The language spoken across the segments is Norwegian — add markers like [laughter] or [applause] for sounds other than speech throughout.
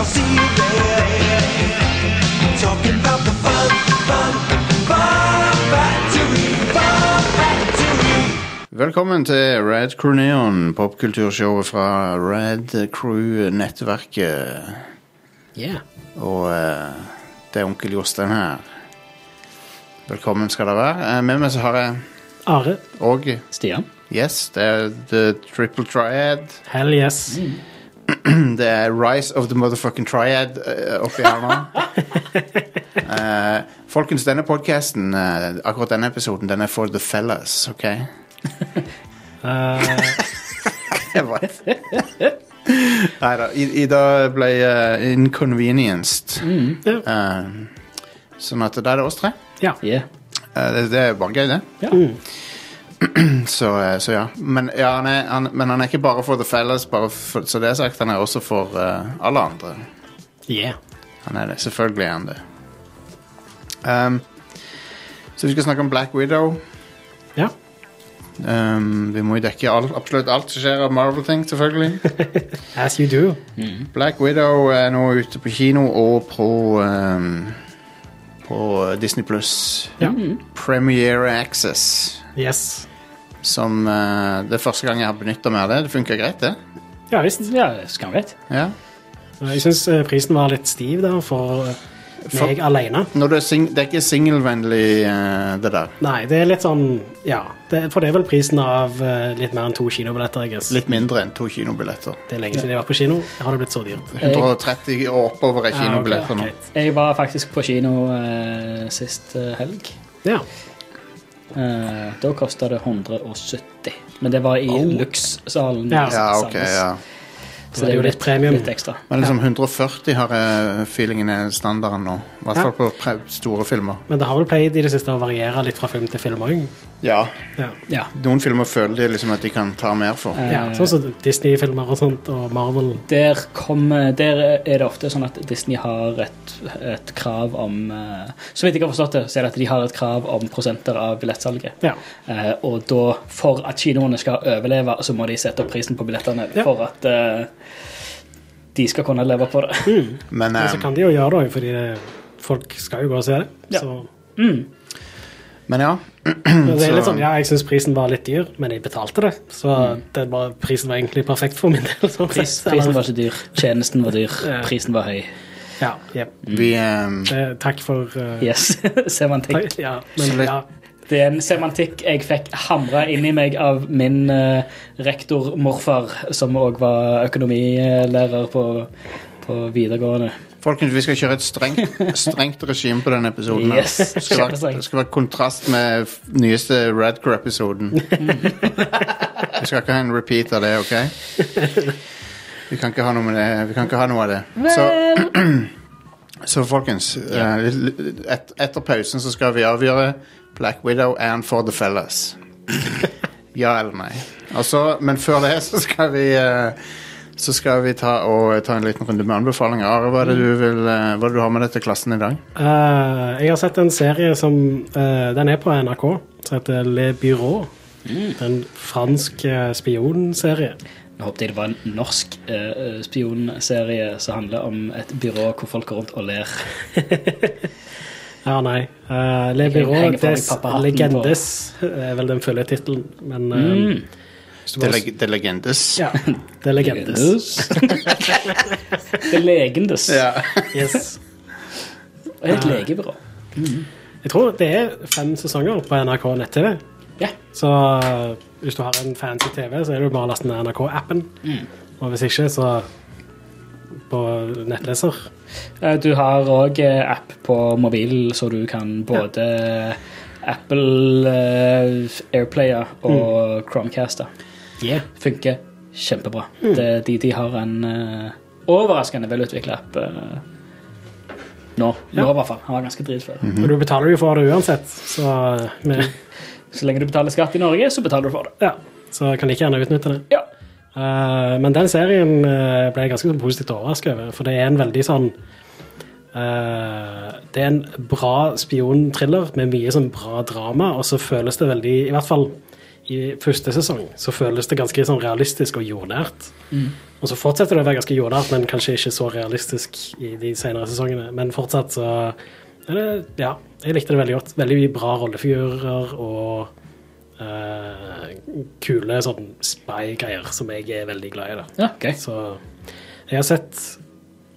TLC there. Talking about the fun, fun, fun factory, fun factory. Velkommen til Red Crew Neon, popkulturshowet fra Red Crew-nettverket. Yeah. Og eh, det er onkel Jostein her. Velkommen skal dere være. Eh, med meg så har jeg Are. og Stian. Yes, det er The Triple Triad. Hell yes. [clears throat] Det er Rise of the Motherfucking Triad eh, oppi her nå. Uh, [laughs] folkens, denne podcasten, uh, akkurat denne episoden, den er for the fellas, OK? Eh, [laughs] vet. Neida, Ida ble uh, inconvenienced. Mm. Eh, sånn at da er det oss tre. ja. Yeah. Eh, det, det er bare gøy, det. Ja. [clears throat] Så, eh, så ja. Men, ja han er, han, men han er ikke bare for the fellas, bare for, så det er sagt. Han er også for uh, alle andre. Yeah. Han er det. Selvfølgelig er han det. Um, så vi skal snakke om Black Widow. Ja. Um, vi må jo dekke alt, absolutt alt som skjer av Marvel-ting, selvfølgelig. [laughs] As you do. Black Widow er nå ute på kino og på um, På Disney Pluss. Ja. Premiere Access. Yes. Som uh, Det er første gang jeg har benytta meg av det. Det funker greit, det. Ja visst. Ja, skamrett. Ja. Jeg syns prisen var litt stiv der for meg For- alene. Når det, er sing det er ikke singelvennlig, uh, det der. Nei, det er litt sånn Ja. Det, for det er vel prisen av uh, litt mer enn to kinobilletter, jeg guess. Litt mindre enn to kinobilletter. Det er lenge siden jeg har vært på kino. Har det blitt så dyrt? 130 og oppover er kinobilletter nå. greit. Jeg var faktisk på kino eh, sist eh, helg. Ja. Eh, da kosta det 170. Men det var i Oh. Lux-salen. Ja. Ja, ok, ja. Så det er jo litt, premium. litt ekstra. Men liksom 140 har jeg feelingen er standarden nå. I hvert fall på pre store filmer. Men det har vel pleid i det siste å variere litt fra film til film òg. Ja. Ja. Ja. Noen filmer føler de liksom at de kan ta mer for. Eh, ja. Sånn som Disney-filmer og sånt, og Marvel. Der, kommer- der er det ofte sånn at Disney har et, et krav om eh, Så vidt jeg har forstått det, så er det at de har et krav om prosenter av billettsalget. Ja. Eh, og da, for at kinoene skal overleve, så må de sette opp prisen på billettene Ja. for at eh, de skal kunne leve på det. Men Men så eh, kan de jo gjøre det òg, fordi det, folk skal jo gå og se det. Ja. Så Men ja. Det er litt sånn, ja, jeg syns prisen var litt dyr, men jeg betalte det. Så det var, prisen var egentlig perfekt for min del. Sånn Pris, prisen var ikke dyr, tjenesten var dyr, Ja. prisen var høy. Ja, Yep. Vi eh, Takk for uh, Yes, [laughs] semantikk. Ja, men ja. Det er en semantikk jeg fikk hamra inn i meg av min uh, rektor-morfar, som òg var økonomilærer på, på videregående. Folkens, vi skal kjøre et strengt, [laughs] strengt regime på denne episoden. Yes, Det skal, være, det skal være kontrast med nyeste Radcrew-episoden. [laughs] Vi skal ikke ha en repeat av det, OK? Vi kan ikke ha noe med det. Vi kan ikke ha noe av det. Så, [clears throat] så folkens, eh, et, etter pausen så skal vi avgjøre Black Widow and for the fellas. Ja eller nei. Altså, men før det så skal vi eh, så skal vi ta, og, ta en liten runde med anbefalinger. Are, hva er det du, vil, eh, hva er det du har med deg til klassen i dag? Eh, jeg har sett en serie som eh, Den er på NRK, som heter Le Bureau. En fransk eh, spionserie. Jeg håpet det var en norsk eh, spionserie som handler om et byrå hvor folk går rundt og ler. [laughs] Ja, nei. Uh, Le meg des Legendes er vel den fulle tittelen, men eh, Mm. Det er leg det legendes. Ja, det er Legendes. det [laughs] er legendes. Ja. Yes. Og et legebyrå. Jeg tror det er fem sesonger på NRK nett-TV. Yeah. Så uh, hvis du har en fancy TV, så er det jo bare å laste ned NRK-appen. Og hvis ikke, så på nettleser. Eh, Du har òg app på mobilen, så du kan både Apple eh, Airplayer og Chromecaster. Yeah. Funker kjempebra. Det, de, de har en uh, overraskende velutvikla app uh, nå. Nå, Ja. i hvert fall. Han var ganske dritfull. Og du betaler jo for det uansett, så, med, [laughs] Så lenge du betaler skatt i Norge, så betaler du for det. ja, så kan like gjerne utnytte det. Ja. Eh, men den serien uh, ble jeg ganske sånn positivt overrasket over, for det er en veldig sånn uh, Det er en bra spionthriller med mye sånn bra drama, og så føles det veldig, i hvert fall i første sesong så føles det ganske sånn realistisk og jordnært. Og så fortsetter det å være ganske jordnært, men kanskje ikke så realistisk i de senere sesongene. Men fortsatt så det Ja, jeg likte det veldig godt. Veldig mye bra rollefigurer og eh, kule sånn spy-greier som jeg er veldig glad i. da. Ja, okay. Så jeg har sett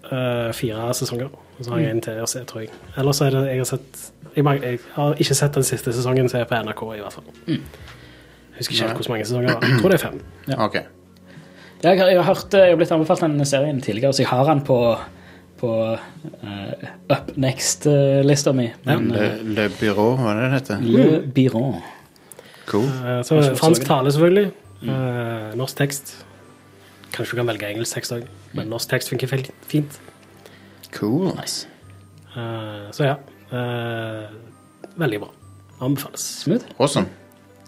uh, fire sesonger, og så har jeg en til å se, tror jeg. Ellers er det jeg har sett jeg, jeg har ikke sett den siste sesongen som er på NRK, i hvert fall. Jeg husker ikke helt hvor mange sesonger det var. Jeg tror det er fem. [clears throat] Ok. Jeg har, jeg har hørt, jeg har blitt anbefalt den serien tidligere, så jeg har den på, på uh, Up Next-lista mi. Men Le, Le Byrå, hva er det det heter? Le Biron. Cool. Eh, så fransk tale, selvfølgelig. Mm. norsk tekst. Kanskje du kan velge engelsk tekst òg, men norsk tekst funker fint. Cool. Nice. Eh, så ja. eh, veldig bra. Anbefales. Smooth. Awesome.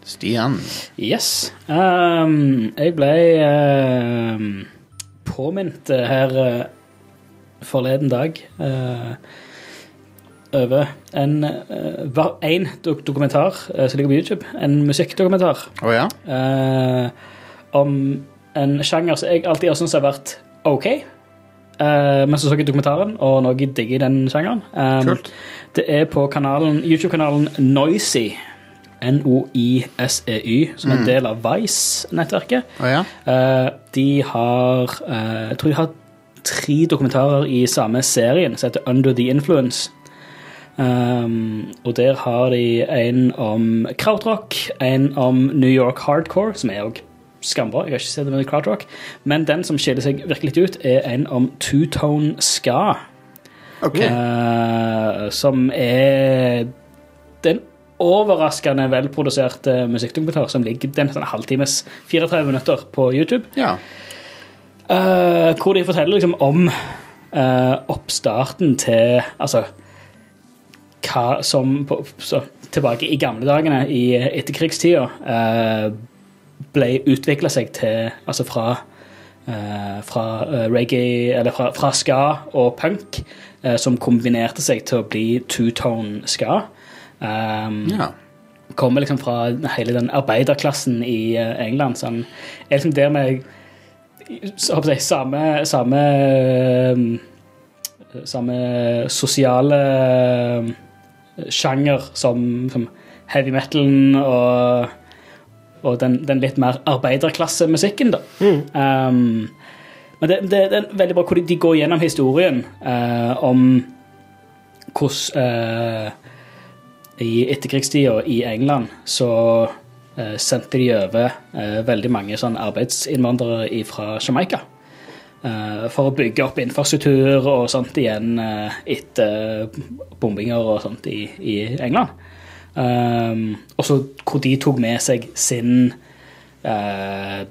Stian. Yes. Um, jeg ble um, påminnet eh, her uh, forleden dag eh, over en, uh, en dokumentar eh, som ligger på YouTube. En musikkdokumentar Å ja? eh, om en sjanger som jeg alltid har syntes har vært OK. Eh, men så så jeg dokumentaren, og nå digger jeg den sjangeren. Kult. det er på kanalen, YouTube-kanalen Noisy. N-O-I-S-E-Y, E som er en del av Vice-nettverket. Oh, ja? Eh, de har eh, Jeg tror de har tre dokumentarer i samme serien, som heter Under the Influence. Um, og der har de en om krautrock, en om New York hardcore, som er òg skambra. Jeg har ikke sett det med krautrock. Men den som skiller seg virkelig ut, er en om two-tone ska. Ok. Uh, som er er overraskende velproduserte musikkdokumentar som ligger den en halvtimes, 34 minutter på YouTube. Ja. Uh, hvor de forteller liksom om uh, oppstarten til Altså hva som på, så, tilbake i gamle dagene, i etterkrigstida, uh, ble utvikla seg til Altså fra eh, fra eh, reggae, eller fra, fra ska og punk, eh, som kombinerte seg til å bli two-tone ska. Um, ja. kommer liksom fra hele den arbeiderklassen i eh, England. Sånn, er liksom der håper jeg, samme, samme eh, Samme sosiale eh, sjanger som, som heavy metal og, og den, den litt mer arbeiderklassemusikken, da. Um, men det, det, det er veldig bra hvor de, de går gjennom historien uh, om hvordan uh, i etterkrigstida i England så uh, sendte de over veldig mange sånn arbeidsinnvandrere fra Jamaica. Eh, for å bygge opp infrastruktur og sånt igjen eh, etter bombinger og sånt i, i England. Um, og så hvor de tok med seg sin uh,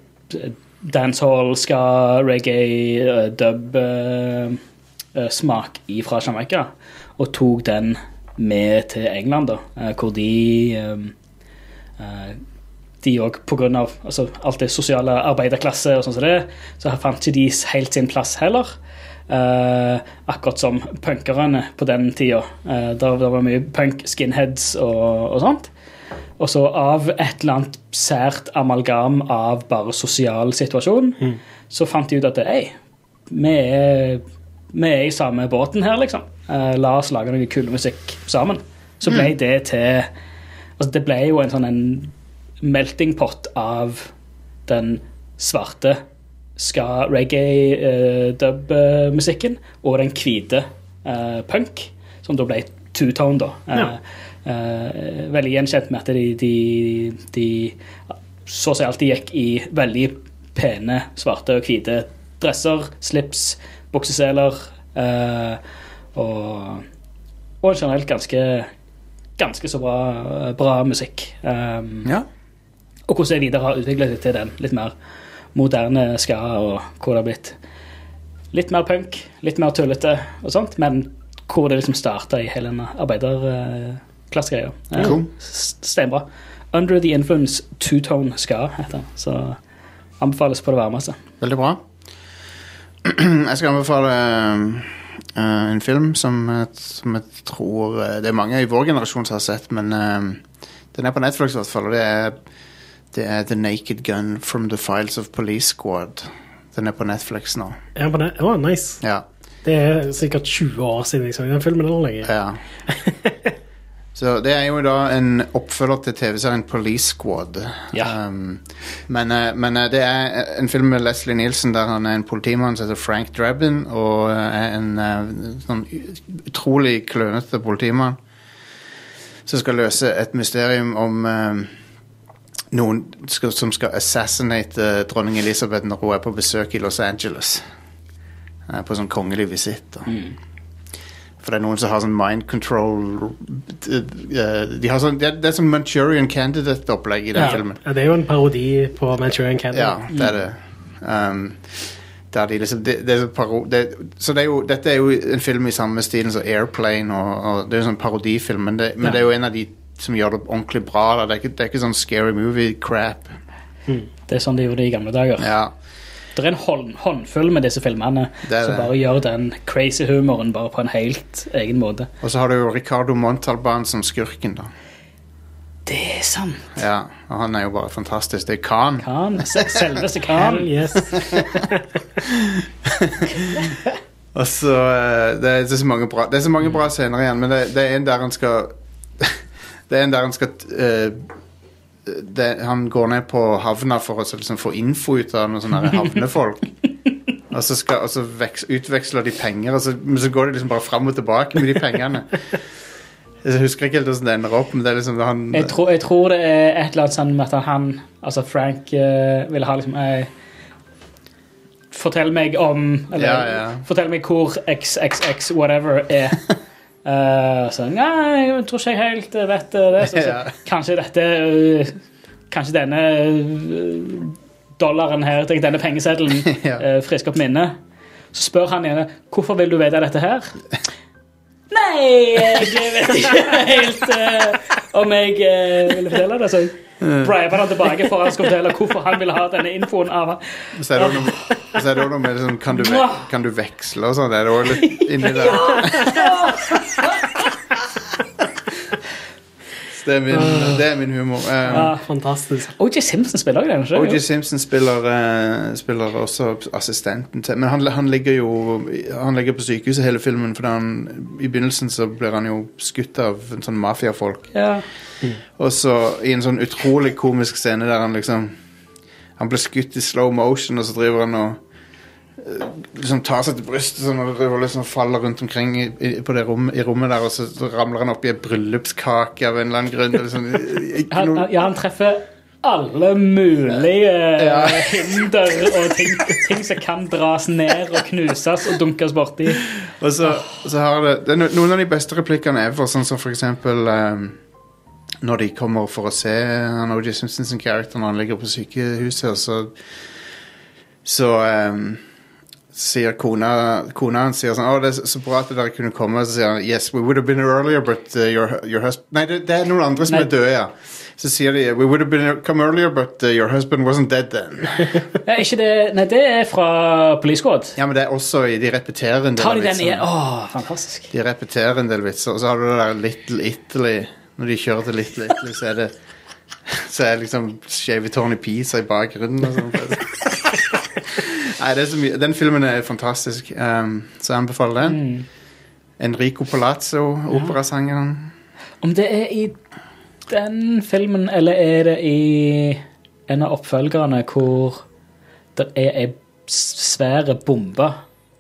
dancehall, ska, reggae, uh, dub uh, fra Jamaica, og tok den med til England, da, eh, hvor de um, eh, de òg pga. Altså, alt det sosiale arbeiderklasse og sånn som det, så fant ikke de helt sin plass heller. Eh, akkurat som punkerne på den tida. Uh, der, der var mye punk, skinheads og, og sånt. Og så av et eller annet sært amalgam av bare sosial situasjon, så fant de ut at ei, vi er, vi er i samme båten her, liksom. Eh, la oss lage noe kul musikk sammen. Så ble det til Altså, det ble jo en sånn en melting pot av den svarte ska, reggae, uh, dub-musikken og den hvite eh, punk, som da ble two-tone, da. Eh, Ja. eh, veldig gjenkjent med at de, de, de så å si alltid gikk i veldig pene svarte og hvite dresser, slips, bukseseler eh, og, og generelt ganske ganske så bra, bra musikk. Um, ja. Og hvordan jeg videre har utviklet seg til den litt mer moderne ska, og hvor det har blitt litt mer punk, litt mer tullete og sånt, men hvor det liksom starta i hele denne arbeiderklassegreia. Eh, Cool. Steinbra. Under the Influence Two-Tone Ska heter den, så anbefales på det varmeste. Veldig bra. [clears throat] Jeg skal anbefale uh, en film som, som jeg tror eh, Det er mange i vår generasjon som har sett, men uh, den er på Netflix i hvert fall. Og det er Det er The Naked Gun from the Files of Police Squad. Den er på Netflix nå. Er på det? oh, nice. Ja. Det er sikkert 20 år siden jeg så den filmen. eller lenger ja. [laughs] Så det er jo da en oppfølger til TV-serien Police Squad. Ja. Um, men eh, men eh, det er en film med Leslie Nielsen der han er en politimann som heter Frank Drabin, og eh, er en sånn utrolig klønete politimann som skal løse et mysterium om eh, noen skal, som skal assassinate eh, dronning Elisabeth når hun er på besøk i Los Angeles. Eh, på sånn kongelig visitt. Mm. For det er noen som har sånn mind control eh, de har sånn, det, er- det er sånn Manchurian Candidate-opplegg i den Ja, filmen. ja, det er jo en parodi på Manchurian Candidate. Ja, det er det. Um, de liksom, det, det er så, paro, det, så det er jo, dette er jo en film i samme stilen som Airplane, og, og det er jo sånn parodifilm, men, det, men Ja. det er jo en av de som gjør det ordentlig bra. Da. Det, er ikke, det er ikke sånn scary movie-crap. Det er sånn de gjorde det i gamle dager. Ja. Det er en hånd, håndfull med disse filmene som bare gjør den crazy humoren bare på en helt egen måte. Og så har du jo Ricardo Montalban som skurken, da. Det er sant. Ja, og han er jo bare fantastisk. Det er Khan. Khan. [laughs] Selveste Khan. yes. [laughs] Og så eh, det, er, det, er så mange bra, det er så mange bra scener igjen, men det, det er en der han skal [laughs] Det er en der han skal eh, det, Han går ned på havna for å så liksom få info ut av noen sånne havnefolk. [laughs] Og så, skal, og så veks, utveksler de penger, og så, men så går de liksom bare fram og tilbake med de pengene. Jeg husker ikke helt hvordan det ender opp, men det er liksom han Jeg tror, jeg tror det er et eller annet sånn med at han, altså Frank, uh, ville ha liksom eh, Fortell meg om Eller Ja, ja. fortell meg hvor XXX whatever er. [laughs] Uh, så, Nei, jeg tror ikke jeg helt vet det. Så, så, Kanskje dette uh, Kanskje denne uh, dollaren her, denne pengeseddelen, [laughs] eh, frisker opp minnet. Så spør han igjen hvorfor vil du vite dette her. Nei, jeg vet ikke helt om jeg uh, ville fortelle det. Så briber han tilbake for han skal fortelle hvorfor han ville ha denne infoen av. Så er det også noe, så er det noe med liksom, kan, du kan du veksle og sånn? Det er det også litt inni [laughs] der. Det, er min, det er min humor. Um, Ja. Fantastisk. O.J. Simpson spiller også den, O.J. Simpson spiller, uh, spiller også assistenten til Men han, han ligger jo Han ligger på sykehuset hele filmen, for han, i begynnelsen så blir han jo skutt av en sånn mafiafolk. Ja. Og så i en sånn utrolig komisk scene der han liksom Han blir skutt i slow motion, og så driver han og liksom tar seg til brystet sånn, og liksom faller rundt omkring i, i, på det rom, i rommet der, og så, så ramler han opp i en bryllupskake av en eller annen grunn. Liksom, ikke Han, han- ja, han treffer alle mulige Ja. [laughs] hinder og ting, ting som kan dras ned og knuses og dunkes borti. og så, så har det, det er noen av de beste replikkene ever, sånn som for eksempel um, når de kommer for å se han O.J. Simpson sin character når han ligger på sykehuset, og så så ehm, sier kona Kona hans sier sånn Å, det er så- bra at dere kunne komme. Så sier han Yes, we would have been earlier, but uh, your, your husband Nei, det, det er noen andre som Nei. er døde, ja. Så sier de We would have been come earlier, but uh, your husband wasn't dead then. [laughs] Ja, ikke det, nei, det er fra Police Squad. ja, men det er også i De repeterer en del Tar av de den igjen? Åh, fantastisk. De repeterer en del vitser, og så har du det der Little Italy. Når de kjører til Little Italy, så er det Så er liksom Skjeve Tony Pisa i bakgrunnen og sånt. [laughs] Nei, det er så mye Den filmen er fantastisk, um, så jeg anbefaler den. Enrico Palazzo, operasangeren. Om det er i den filmen, eller er det i en av oppfølgerne hvor det er ei svære bombe,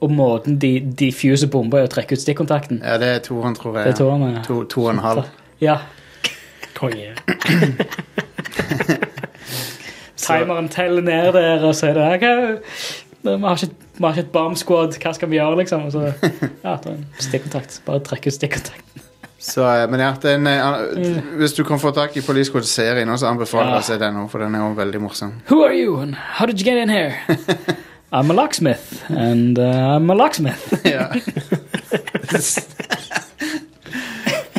og måten de diffuser bomba er å trekke ut stikkontakten? Ja, det er toeren, tror jeg. Det er toeren, ja. To, to og en halv. Ja. Konge. Timeren teller ned der, og så er det vi har ikke, vi har ikke et bomb squad, hva skal vi gjøre, liksom? Og så, ja, det er en stikkontakt. Bare trekke ut stikkontakten. Så, eh, men ja, den, eh, hvis du kan få tak i Police Squad-serien, også, så anbefaler jeg Ja. å se den òg, for den er også veldig morsom. Who are you, and how did you get in here? [laughs] I'm a locksmith, and uh, I'm a locksmith. [laughs] Ja.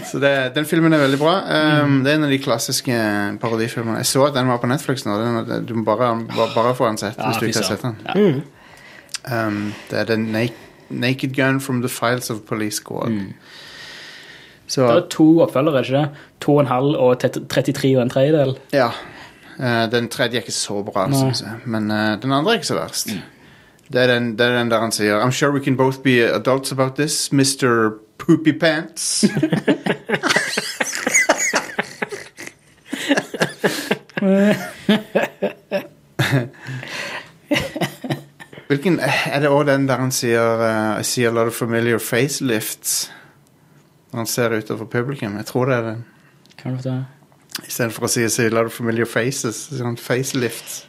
Så det, den filmen er veldig bra. Um, Det er en av de klassiske parodifilmene. Jeg så at den var på Netflix nå. Den, du må bare, bare, bare få den sett Ja, hvis du ikke har sett den. søren. Um, det er The Na- Naked Gun from the Files of Police Squad. Så Det er to oppfølgere, ikke det? To og en halv og 33 og en tredjedel. ja. Uh, den tredje er ikke så bra, syns jeg. Men uh, den andre er ikke så verst. Det, er den, det er den der han sier I'm sure we can both be adults about this, Mr. Poopy Pants. Hvilken Er det òg den der han sier uh, I see a lot of familiar facelifts? Når han ser utover publikum. Jeg tror det er den. Kan du ta? Istedenfor å si, si a lot of familiar faces. Sånn facelifts.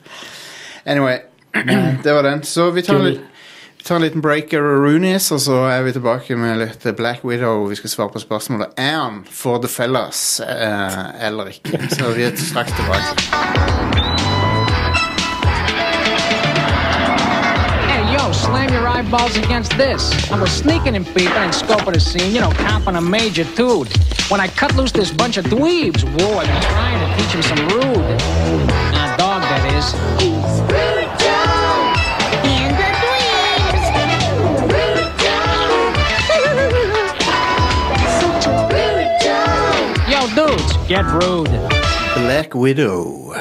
Anyway, [clears throat] det var den. Så vi tar, vi tar en liten break av Roonies, og så er vi tilbake med litt Black Widow. Vi skal svare på spørsmålet Er han for the fellas uh, eller ikke. Så vi er straks tilbake. Your eyeballs against this. I was sneaking in people and scoping the scene, you know, comping a major dude. When I cut loose this bunch of dweebs, whoa, I've been trying to teach him some rude. Nah, dog, that is. Yo, dudes, get rude. Black Widow.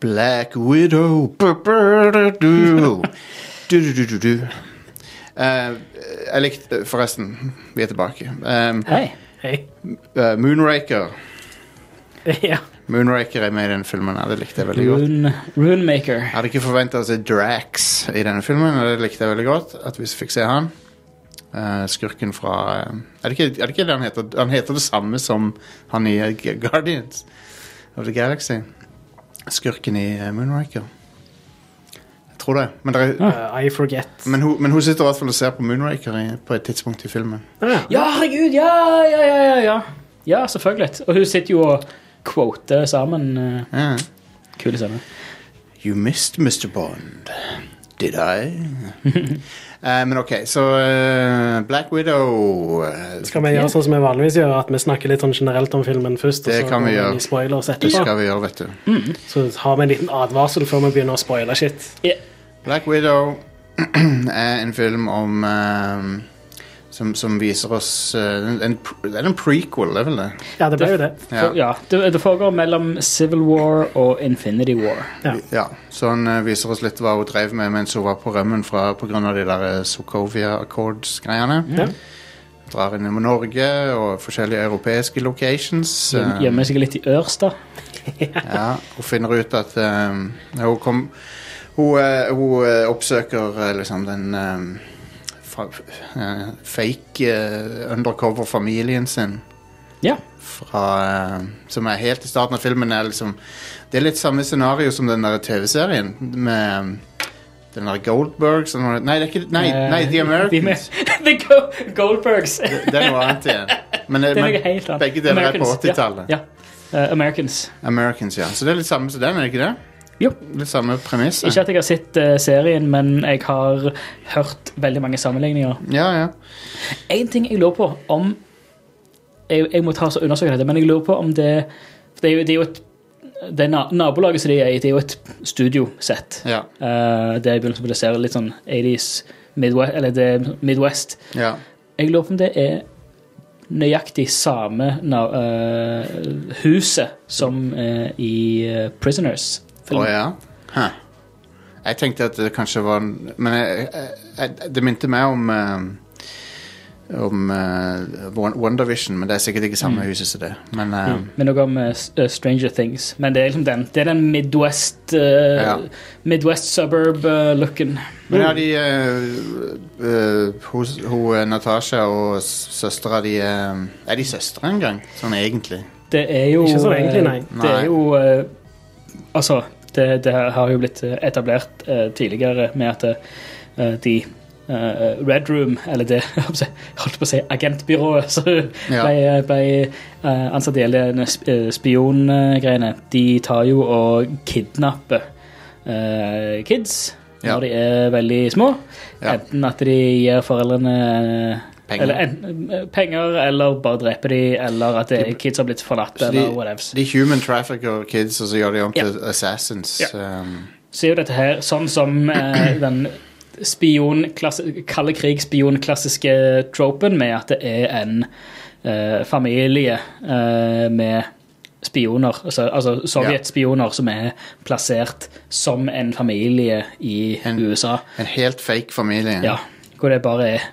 Black Widow. Bu-bu-du-du. Du-du-du-du-du. Eh, jeg likte Forresten, vi er tilbake. Um, Hei. Hei. eh, Moonraker. [laughs] ja. Moonraker er med i den filmen. Det likte jeg veldig godt. Rune, Runemaker. Jeg hadde ikke forventa å se Drax i denne filmen, og det likte jeg veldig godt. At vi fikk se han. Eh, skurken fra eh, er, det ikke, er det ikke det han heter? Han heter det samme som han i eh, Guardians of the Galaxy. Skurken i eh, Moonraker. Tror det. Men, det er, Uh, I forget. men, hun, men hun sitter i hvert fall og ser på Moonraker i, på et tidspunkt i filmen. Ja, herregud! Ja, ja, ja, ja, ja. Ja, selvfølgelig. Og hun sitter jo og quoter sammen. Uh, Ja. Kule scener. You missed Mr. Bond. Did I? uh, [laughs] men ok, så uh, Black Widow uh, Skal vi gjøre sånn som vi vanligvis gjør, at vi snakker litt sånn generelt om filmen først, Det og så kan vi gjøre. Spoilers etterpå. Det skal vi gjøre, vet du. Så har vi en liten advarsel før vi begynner å spoile shit. Ja. Black Widow [clears throat] er en film om eh, som, som viser oss uh, en, en, Det er en prequel, det er vel det? Ja, det ble jo det. Ja. For, ja, det, det foregår mellom Civil War og Infinity War. Ja. ja. Så han uh, viser oss litt hva hun drev med mens hun var på rømmen fra, på grunn av de der eh, Sokovia Accords-greiene. Ja. Drar inn i Norge og forskjellige europeiske locations. Gjem- Gjemmer seg litt i Ørsta. [laughs] Ja, hun finner ut at um, hun kom Hun, eh, hun eh, oppsøker eh, liksom den um, fake uh, undercover-familien sin Ja. fra uh, Som er helt i starten av filmen. Er liksom, det er litt samme scenario som den der TV-serien med um, den der Goldberg som Nei, det er ikke, nei, nei The Americans. [laughs] The Go Goldbergs. Det er noe annet igjen. Men, [laughs] Det er noe helt annet. begge deler er på 80-tallet. Ja. ja. Uh, Americans. Americans, ja. Så det er litt samme som den, er det ikke det? Jo. Det samme premiss. Ikke at jeg har sett eh, serien, men jeg har hørt veldig mange sammenligninger. Ja, ja. En ting jeg lurer på om Jeg, jeg må ta og undersøke dette, men jeg lurer på om det for Det er jo, det er jo et det na- Nabolaget som de er i, det er jo et studiosett. ja. Det er i begynnelsen det ser litt sånn 80s Midwest, eller det er Midwest. ja. Jeg lurer på om det er nøyaktig samme na, eh, huset som eh, i eh, Prisoners. Å ja? Huh. Jeg tenkte at det kanskje var Men jeg, jeg, jeg, det minte meg om eh, Om uh, WandaVision, men det er sikkert ikke samme huset som det. Men eh, Men noe om uh, eh, Stranger Things. Men det er liksom den. Det er den Midwest uh, Ja. Midwest suburb-looken. Men ja, de eh, eh, Hun hun, eh, Natasha og søstera de eh, Er de søstre engang? Sånn egentlig? Det er jo Ikke så egentlig, eh, nei. Det er jo eh, Altså, det, det har jo blitt eh, etablert eh, tidligere med at eh, de eh, Red Room, eller det [laughs] jeg holdt på å si- agentbyrået som Ja. ble, ble eh, ansatt i hele eh, spiongreiene, de tar jo og kidnapper eh, kids Ja. når de er veldig små. Ja. Enten at de gir foreldrene Penger. Eller en, eh, penger, eller bare drepe de, eller at det, kids har blitt forlatt, de, eller whatever. de human trafficker kids, og så gjør de om til til assassins. Ja. Um, Så er jo dette her sånn som eh, [clears throat] den spion, kalde krig-spion-klassiske tropen med at det er en eh, familie eh, med spioner, altså, altså sovjetspioner som er plassert som en familie i En- USA. En helt fake familie. Ja, hvor det bare er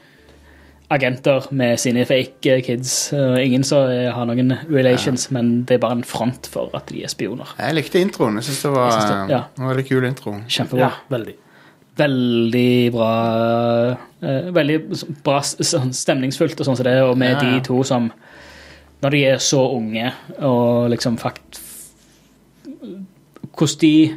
agenter med sine fake eh, kids. ingen som eh, har noen relations, men det er bare en front for at de er spioner. Jeg likte introen. Jeg synes det var synes det- ja. en veldig kul intro. Kjempebra. Ja, veldig. Veldig bra eh, Veldig bra sånn stemningsfullt og sånn som det, og med Ja, ja. de to som Når de er så unge, og liksom fakt Hvordan de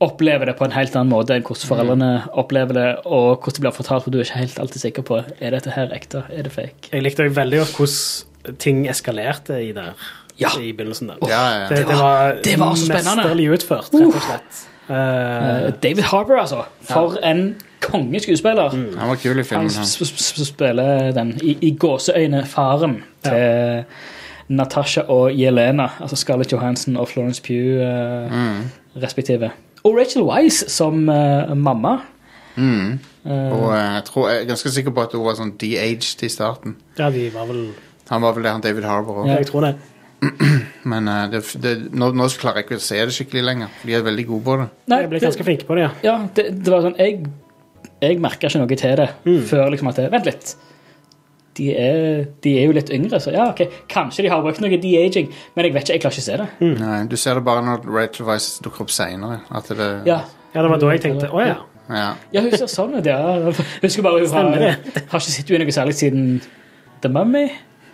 opplever det på en helt annen måte enn hvordan foreldrene opplever det, og hvordan det blir fortalt, for du er ikke helt alltid sikker på er dette her ekte, er det fake. Jeg likte veldig godt hvordan ting eskalerte i der. Ja. I begynnelsen der. Ja, ja. Det, Det var- det var så spennende. mesterlig utført, rett og slett. Uh, Eh, David Harbour, altså. For en kongeskuespiller. Han var kul i filmen. Han. sp sp spiller den i, i gåseøyne faren til Natasha og Jelena, altså Scarlett Johansson og Florence Pugh uh, Mm. respektive. Og Rachel Wise som uh, mamma. Mm. Eh, Og uh, jeg, tror, jeg er ganske sikker på at hun var sånn de-aged i starten. ja, de var vel Han var vel det, han David Harbour òg. Jeg tror det. [clears throat] Men uh, det, det, nå, nå klarer jeg ikke å se det skikkelig lenger. De er veldig gode på det. nei, Jeg ble ganske flinke på det, ja. ja, det, det var sånn Jeg, jeg merka ikke noe til det før liksom at det, Vent litt. De er, de er jo litt yngre, så ja, ok, kanskje de har brukt noe de-aging, men jeg vet ikke, jeg klarer ikke å se det. Nei, du ser det bare når Rachel Weisz dukker opp seinere. Det Ja, Ja, det var da jeg tenkte å ja. ja. Ja, hun ser sånn ut, ja. Husker bare hun har, har ikke sett henne i noe særlig siden The Mummy.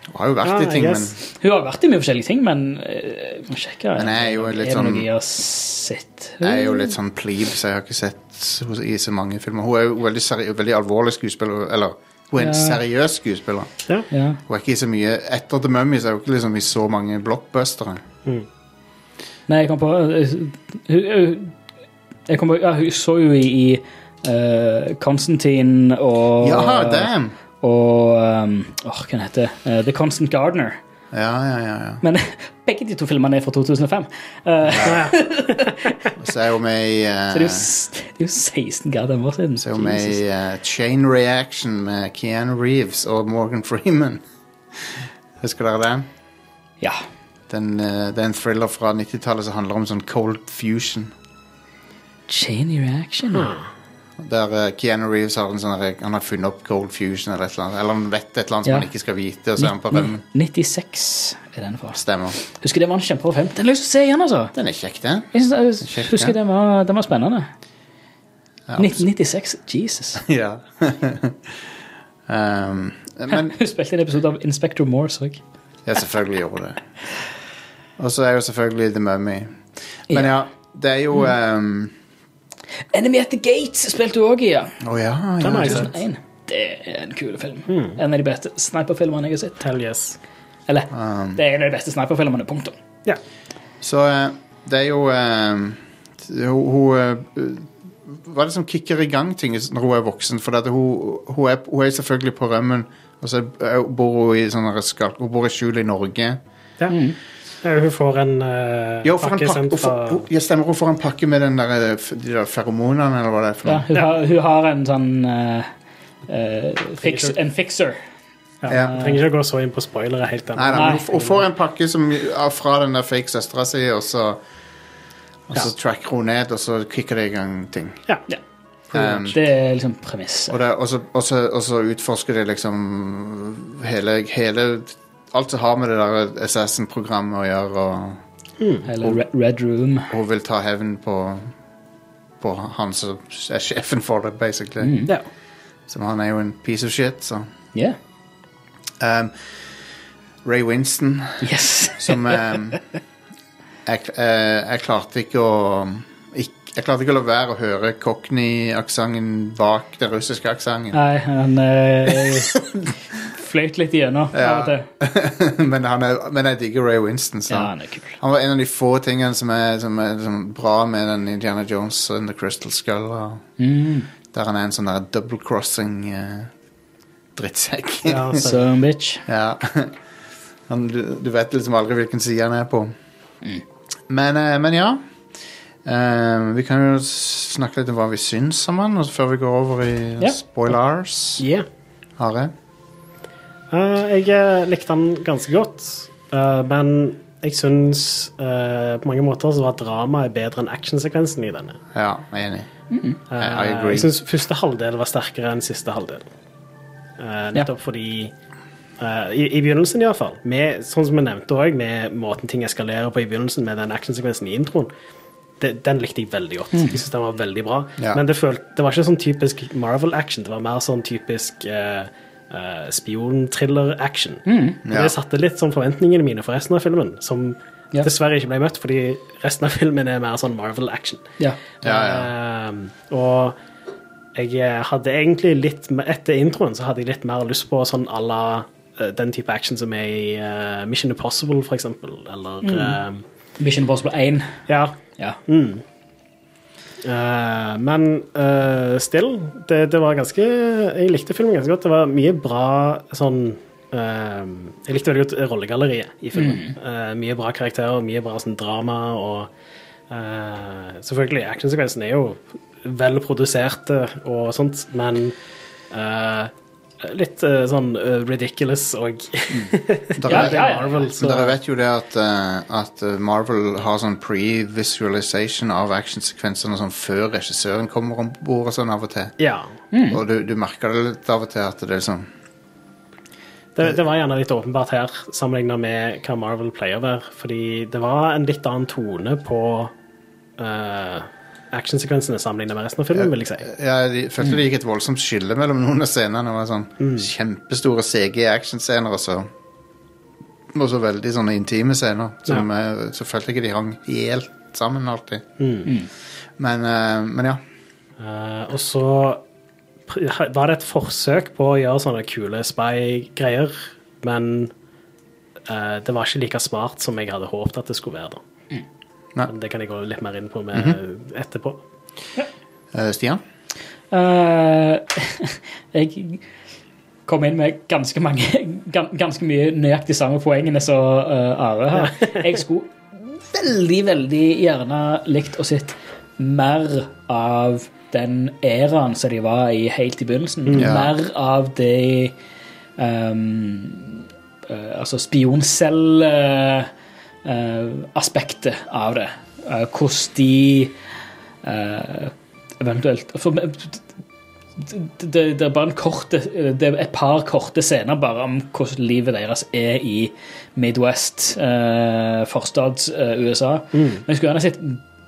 Hun har jo vært Ja, i I ting, men. Hun har vært i mye forskjellige ting, men uh, må sjekke. Men jeg er jo litt sånn- jeg har sett? jeg er jo litt sånn plebe, så jeg har ikke sett henne i så mange filmer. Hun er jo veldig, seri veldig alvorlig skuespiller. Eller hun er en seriøs skuespiller. ja. Ja. Hun er ikke i så mye Etter The Mummy så er hun ikke liksom i så mange blockbustere. Nei, jeg kom på eh, Jeg kom på, ja, Hun så jo i, i eh, Constantine og Ja, damn! Og um, oh, hva heter det? Uh, The Constant Gardener. Ja, ja, ja. ja. Men [laughs] begge de to filmene er fra 2005. Ja. [laughs] Og så er hun med i uh, så det er, jo, det er jo 16 goddamn år siden. Så er hun med i uh, Chain Reaction med Keanu Reeves og Morgan Freeman. [laughs] Husker dere den? Ja. den uh, det er en thriller fra 90-tallet som handler om sånn cold fusion. Chain reaction. Der eh, Keanu Reeves har en sånn Han har funnet opp cold fusion eller et eller annet. Eller han vet et eller annet som Ja. han ikke skal vite, og så er han på rømmen. 96 er den fra. Stemmer. Husker det var en kjempebra film. Den har jeg lyst til å se igjen, altså. Den er kjekk, den. Jeg, synes, jeg Kjekt, husker ja. den var, den var spennende. Ja, 1996. Jesus. [laughs] ja. um, men [laughs] Hun spilte en episode av Inspector Morse òg. Ja, selvfølgelig gjorde det. Og så er jo selvfølgelig The Mummy. Men ja, det er jo um, Enemy at the Gates spilte hun òg i. ja. Å ja, Den har ja. jeg sett. Det er en kul film. En av de beste sniperfilmene jeg har sett. Hell yes. Eller, Um, det er en av de beste sniperfilmene. Punktum. Ja. Så eh, det er jo um, Hun, eh, Hva er det som kicker i gang ting når hun er voksen? For at hun, hun, er, hun er selvfølgelig på rømmen, og så bor hun i sånn Hun bor i skjul i Norge. ja. Eh, Hun får en uh, Ja, får en pakke sendt fra ja, stemmer, hun får en pakke med den der, eh, de der feromonene, eller hva det er for Ja, hun, hun, har, hun har en sånn uh, eh, fix, En fixer. ja. Ja. Trenger ikke å gå så inn på spoilere helt ennå. nei, men Nei. hun, hun får en pakke som, fra den der fake søstera si, og så og så tracker hun ned, og så kicker det i gang ting. Ja. Ja. Um, Det er liksom premisset. Og, og så utforsker de liksom hele, hele Alt som har med det der Assassin-programmet å gjøre, og Eller Red, Red Room. hun vil ta hevn på På han som er sjefen for det, basically. Ja. Som han er jo en piece of shit, så Yeah. um, Ray Winston, Yes. som um, jeg, eh, jeg klarte ikke å Jeg klarte ikke å la være å høre Cockney-aksenten bak den russiske aksenten. Nei, han uh, [laughs] fløyt litt igjennom Ja. [laughs] men, han er, men jeg digger Ray Winston. Så. Ja, han er kul. Han var en av de få tingene som er, som er sånn bra med den Indiana Jones and The Crystal Skull. Mm. Der han er en sånn der double-crossing eh, drittsekk. Ja, [laughs] så, bitch. Ja. Han, du, du vet liksom aldri hvilken side han er på. Men, eh, men ja. Uh, vi kan jo snakke litt om hva vi syns om han, før vi går over i yeah. spoilers. yeah. Are? Eh, jeg eh, likte den ganske godt, uh, men jeg syns uh, på mange måter så var dramaet bedre enn actionsekvensen i denne. Ja, jeg er enig. I, I Eh, agree. Jeg syns første halvdel var sterkere enn siste halvdel. Eh, nettopp fordi eh, i, I begynnelsen, iallfall. Sånn som vi nevnte òg, med måten ting eskalerer på i begynnelsen, med den actionsekvensen i introen. Det, den likte jeg veldig godt. Jeg synes den var veldig bra. Ja. Men det, følte, det var ikke sånn typisk Marvel-action. Det var mer sånn typisk uh, spionthriller-action. Ja. Det satte litt sånn forventningene mine for resten av filmen, som Ja. dessverre ikke ble møtt, fordi resten av filmen er mer sånn Marvel-action. Ja. Ja, ja. Um, og jeg hadde egentlig litt Etter introen så hadde jeg litt mer lyst på sånn à la uh, den type action som er i eh, Mission Impossible, for eksempel. Eller eh, Mission Impossible 1. Ja. Ja. Eh, men uh, still, det, det var ganske Jeg likte filmen ganske godt. Det var mye bra sånn uh, Jeg likte veldig godt rollegalleriet i filmen. Eh, mye bra karakterer, mye bra sånn drama og Selvfølgelig, actionsekvensen er jo vel produserte og sånt, men litt uh, sånn uh, ridiculous og [laughs] Dere, Ja, ja, ja. Marvel, så dere vet jo det at, uh, at Marvel har sånn pre-visualization av actionsekvensene sånn før regissøren kommer om bord og sånn av og til. Ja. Og du, du merker det litt av og til at det er sånn Det, det var gjerne litt åpenbart her, sammenlignet med hva Marvel pleier å være. Fordi det var en litt annen tone på uh, actionsekvensene sammenlignet med resten av filmen, vil jeg si. Ja, de følte det gikk et voldsomt skille mellom noen av scenene. Det var sånn kjempestore CG-actionscener, og så Og så veldig sånne intime scener. Som, ja. så følte jeg ikke de hang helt sammen alltid. Men, eh, men ja. Uh, og så var det et forsøk på å gjøre sånne kule spy-greier, men uh, det var ikke like smart som jeg hadde håpet at det skulle være. da. Nei. Men Det kan jeg gå litt mer inn på med etterpå. Eh, Stian? Uh, [laughs] jeg kom inn med ganske mange Ganske mye nøyaktig samme poengene som uh, Are her. [laughs] Jeg skulle veldig, veldig gjerne likt å sett mer av den æraen som de var i helt i begynnelsen. Ja. Mer av det um, Altså spioncell-aspektet av det. Eh, hvordan de eh, eventuelt det, er bare en korte, det er et par korte scener bare om hvordan livet deres er i Midwest, eh, forstads eh, USA. Men jeg skulle gjerne sett,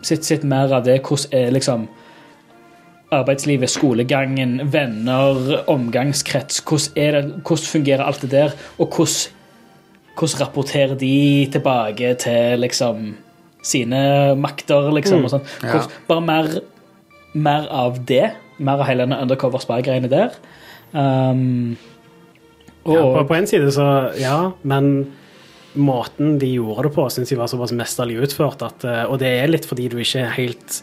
sett, sett mer av det. Hvordan er liksom arbeidslivet, skolegangen, venner, omgangskrets. Hvordan, det, hvordan fungerer alt det der? Og hvordan, hvordan rapporterer de tilbake til liksom sine makter, liksom? Og sånn. Ja. Bare mer, mer av det. Mer av hele denne undercover spy-greiene der. Um, og, Ja, på, på en side så ja, men måten de gjorde det på, syns jeg var såpass mesterlig utført. At, eh, og det er litt fordi du ikke helt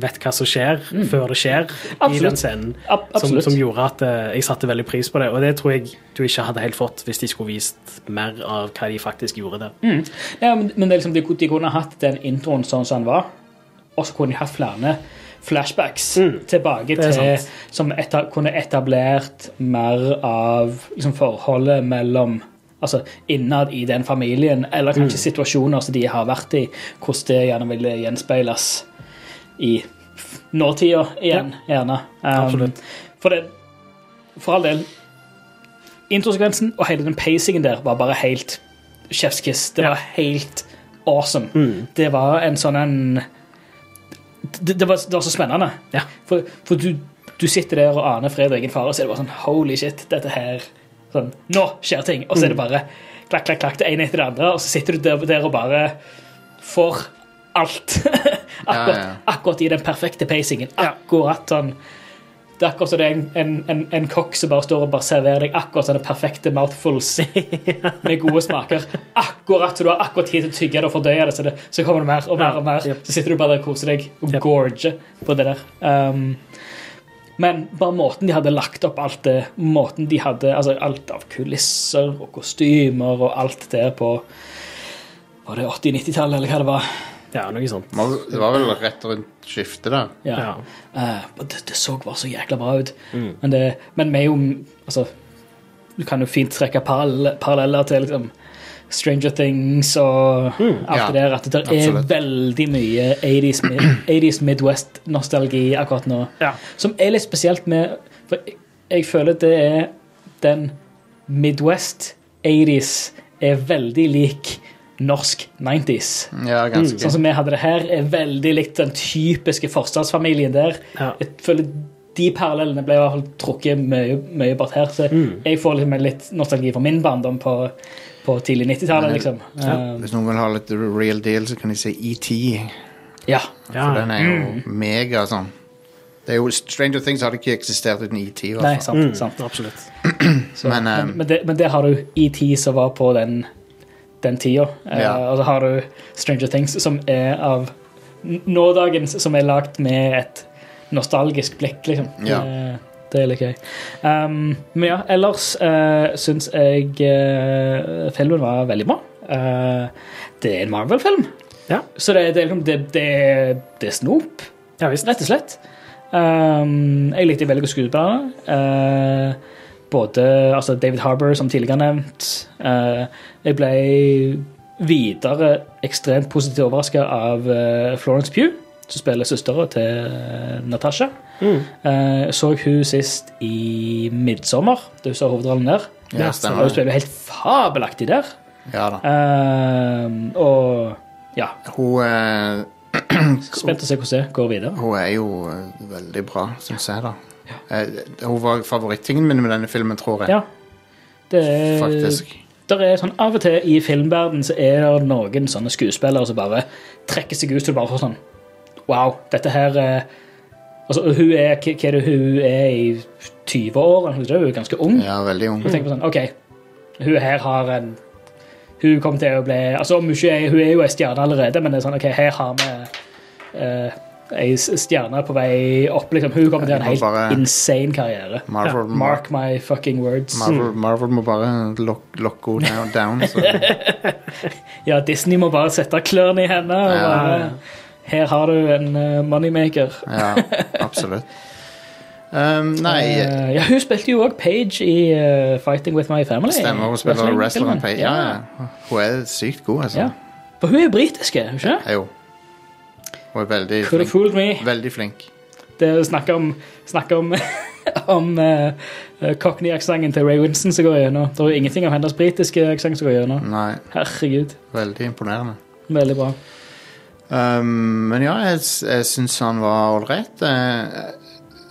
vet hva som skjer før det skjer i Mm. Den scenen. Som, som gjorde at eh, jeg satte veldig pris på det. Og det tror jeg du ikke hadde helt fått hvis de skulle vist mer av hva de faktisk gjorde der. Ja, men, men det liksom, de, de kunne hatt den introen sånn som den var, og så kunne de hatt flere flashbacks tilbake Mm. Er til. Som eta, kunne etablert mer av liksom, forholdet mellom Altså innad i den familien, eller Mm. kanskje situasjoner som de har vært i, hvordan det gjerne ville gjenspeiles i nåtida igjen, gjerne. Um, Absolutt. For det For all del Introsekvensen og hele den pacingen der var bare helt chef's kiss. Det var helt awesome. Det var en sånn en det, det, var, det var så spennende. Ja. For, for du, du sitter der og aner fred og egen fare, og så er det bare sånn Holy shit, dette her sånn, Nå skjer ting! Og så er det bare klakk, klakk, klakk, det ene etter det andre, og så sitter du der, der og bare får alt. [laughs] akkurat, Ja, ja. akkurat i den perfekte pacingen. Akkurat sånn det er akkurat som det er en, en, en, en kokk som bare står og bare serverer deg akkurat sånne perfekte mouthfuls [laughs] med gode smaker. Akkurat så du har akkurat tid til å tygge det og fordøye det, så, det, så kommer det mer og mer. og mer. Så sitter du bare der og koser deg og Yep. gorger på det der. Um, men bare måten de hadde lagt opp alt det, måten de hadde altså alt av kulisser og kostymer og alt der på Var det 80-90-tallet, eller hva det var? Ja, noe sånt. Det var- Det var vel rett rundt skiftet, da. Ja. Ja. Uh, det, det så bare så jækla bra ut. Men, det, men vi er jo Altså, du kan jo fint trekke parallell- paralleller til liksom Stranger Things og alt Mm. Ja, det der. At det der er absolutt. veldig mye 80s, mid- 80s Midwest-nostalgi akkurat nå. Ja. Som er litt spesielt med For jeg, jeg føler det er den Midwest 80s er veldig lik norsk 90s. Ja, ganske. Sånn som vi hadde det her, er veldig likt den typiske forstadsfamilien der. Ja. Jeg føler de parallellene ble trukket mye, mye bort her. Så Mm. jeg får liksom litt nostalgi for min barndom på, på tidlig 90-tallet, liksom. Um, Hvis noen vil ha litt real deal, så kan de si ET. ja. Ja, For den er jo mega sånn. Det er jo, Stranger Things hadde ikke eksistert uten ET. Nei, sant. Mm, sant. absolutt. [clears throat] Så, Men, men, um, men, det, men det har du ET som var på den, den tida. Eh, Ja. og så har du Stranger Things, som er av nådagens, som er lagd med et nostalgisk blikk, liksom. Ja. Eh, det er litt gøy. Um, men ja, ellers uh, syns jeg uh, filmen var veldig bra. Uh, det er en Marvel-film, Ja, så det, det, liksom- det, det, det er snop ja rett og slett. Um, jeg likte veldig godt skuespillerne. Uh, både altså David Harbour, som tidligere nevnt. Uh, jeg ble videre ekstremt positivt overraska av uh, Florence Pugh, som spiller søstera til uh, Natasha. Mm. Uh, så hun sist i 'Midtsommer', da hun så hovedrollen der. Ja, Hun spiller helt fabelaktig der. Ja da. Um, og ja, Hun, uh, [clears throat] spent å se hvordan det går videre. hun er jo eh, veldig bra, syns jeg, da. Eh, hun var favorittingen min med denne filmen, tror jeg. Ja. Det er, Faktisk. Der er sånn, Av og til i filmverden så er det noen sånne skuespillere som bare trekker seg ut til bare for sånn Wow, dette her er Altså, hun er, hva er det hun er i 20-årene? Hun er ganske ung. Ja, veldig ung. Sånn, ok, hun her har en Hun kommer til å bli altså hun er jo ei stjerne allerede, men det er sånn, ok, her har vi uh, ei stjerne på vei opp. liksom. Hun kommer til en helt bare- insane karriere. Marvel, Mark my fucking words. Marvel, Marvel må bare lok- lokke henne down. [laughs] Ja, Disney må bare sette klørne i henne. Og Ja. bare, her har du en uh, moneymaker. Ja, absolutt. Um, nei, uh, ja, hun spilte jo òg Page i uh, Fighting With My Family. stemmer. Hun spiller Wrestling-filmen. Page. Ja, ja. Hun er sykt god, altså. Ja. For hun er britisk, er hun ikke? Ja, Jo. Hun er veldig Could have flink. fooled me. Veldig flink. Det er snakk om, snakk om, [laughs] om uh, Cockney-aksenten til Ray Winston som går gjennom. Det er jo ingenting av hennes britiske aksent som går gjennom. Nei, Herregud. veldig imponerende. Veldig bra. Um, men ja, jeg, jeg syns han var ålreit. Jeg,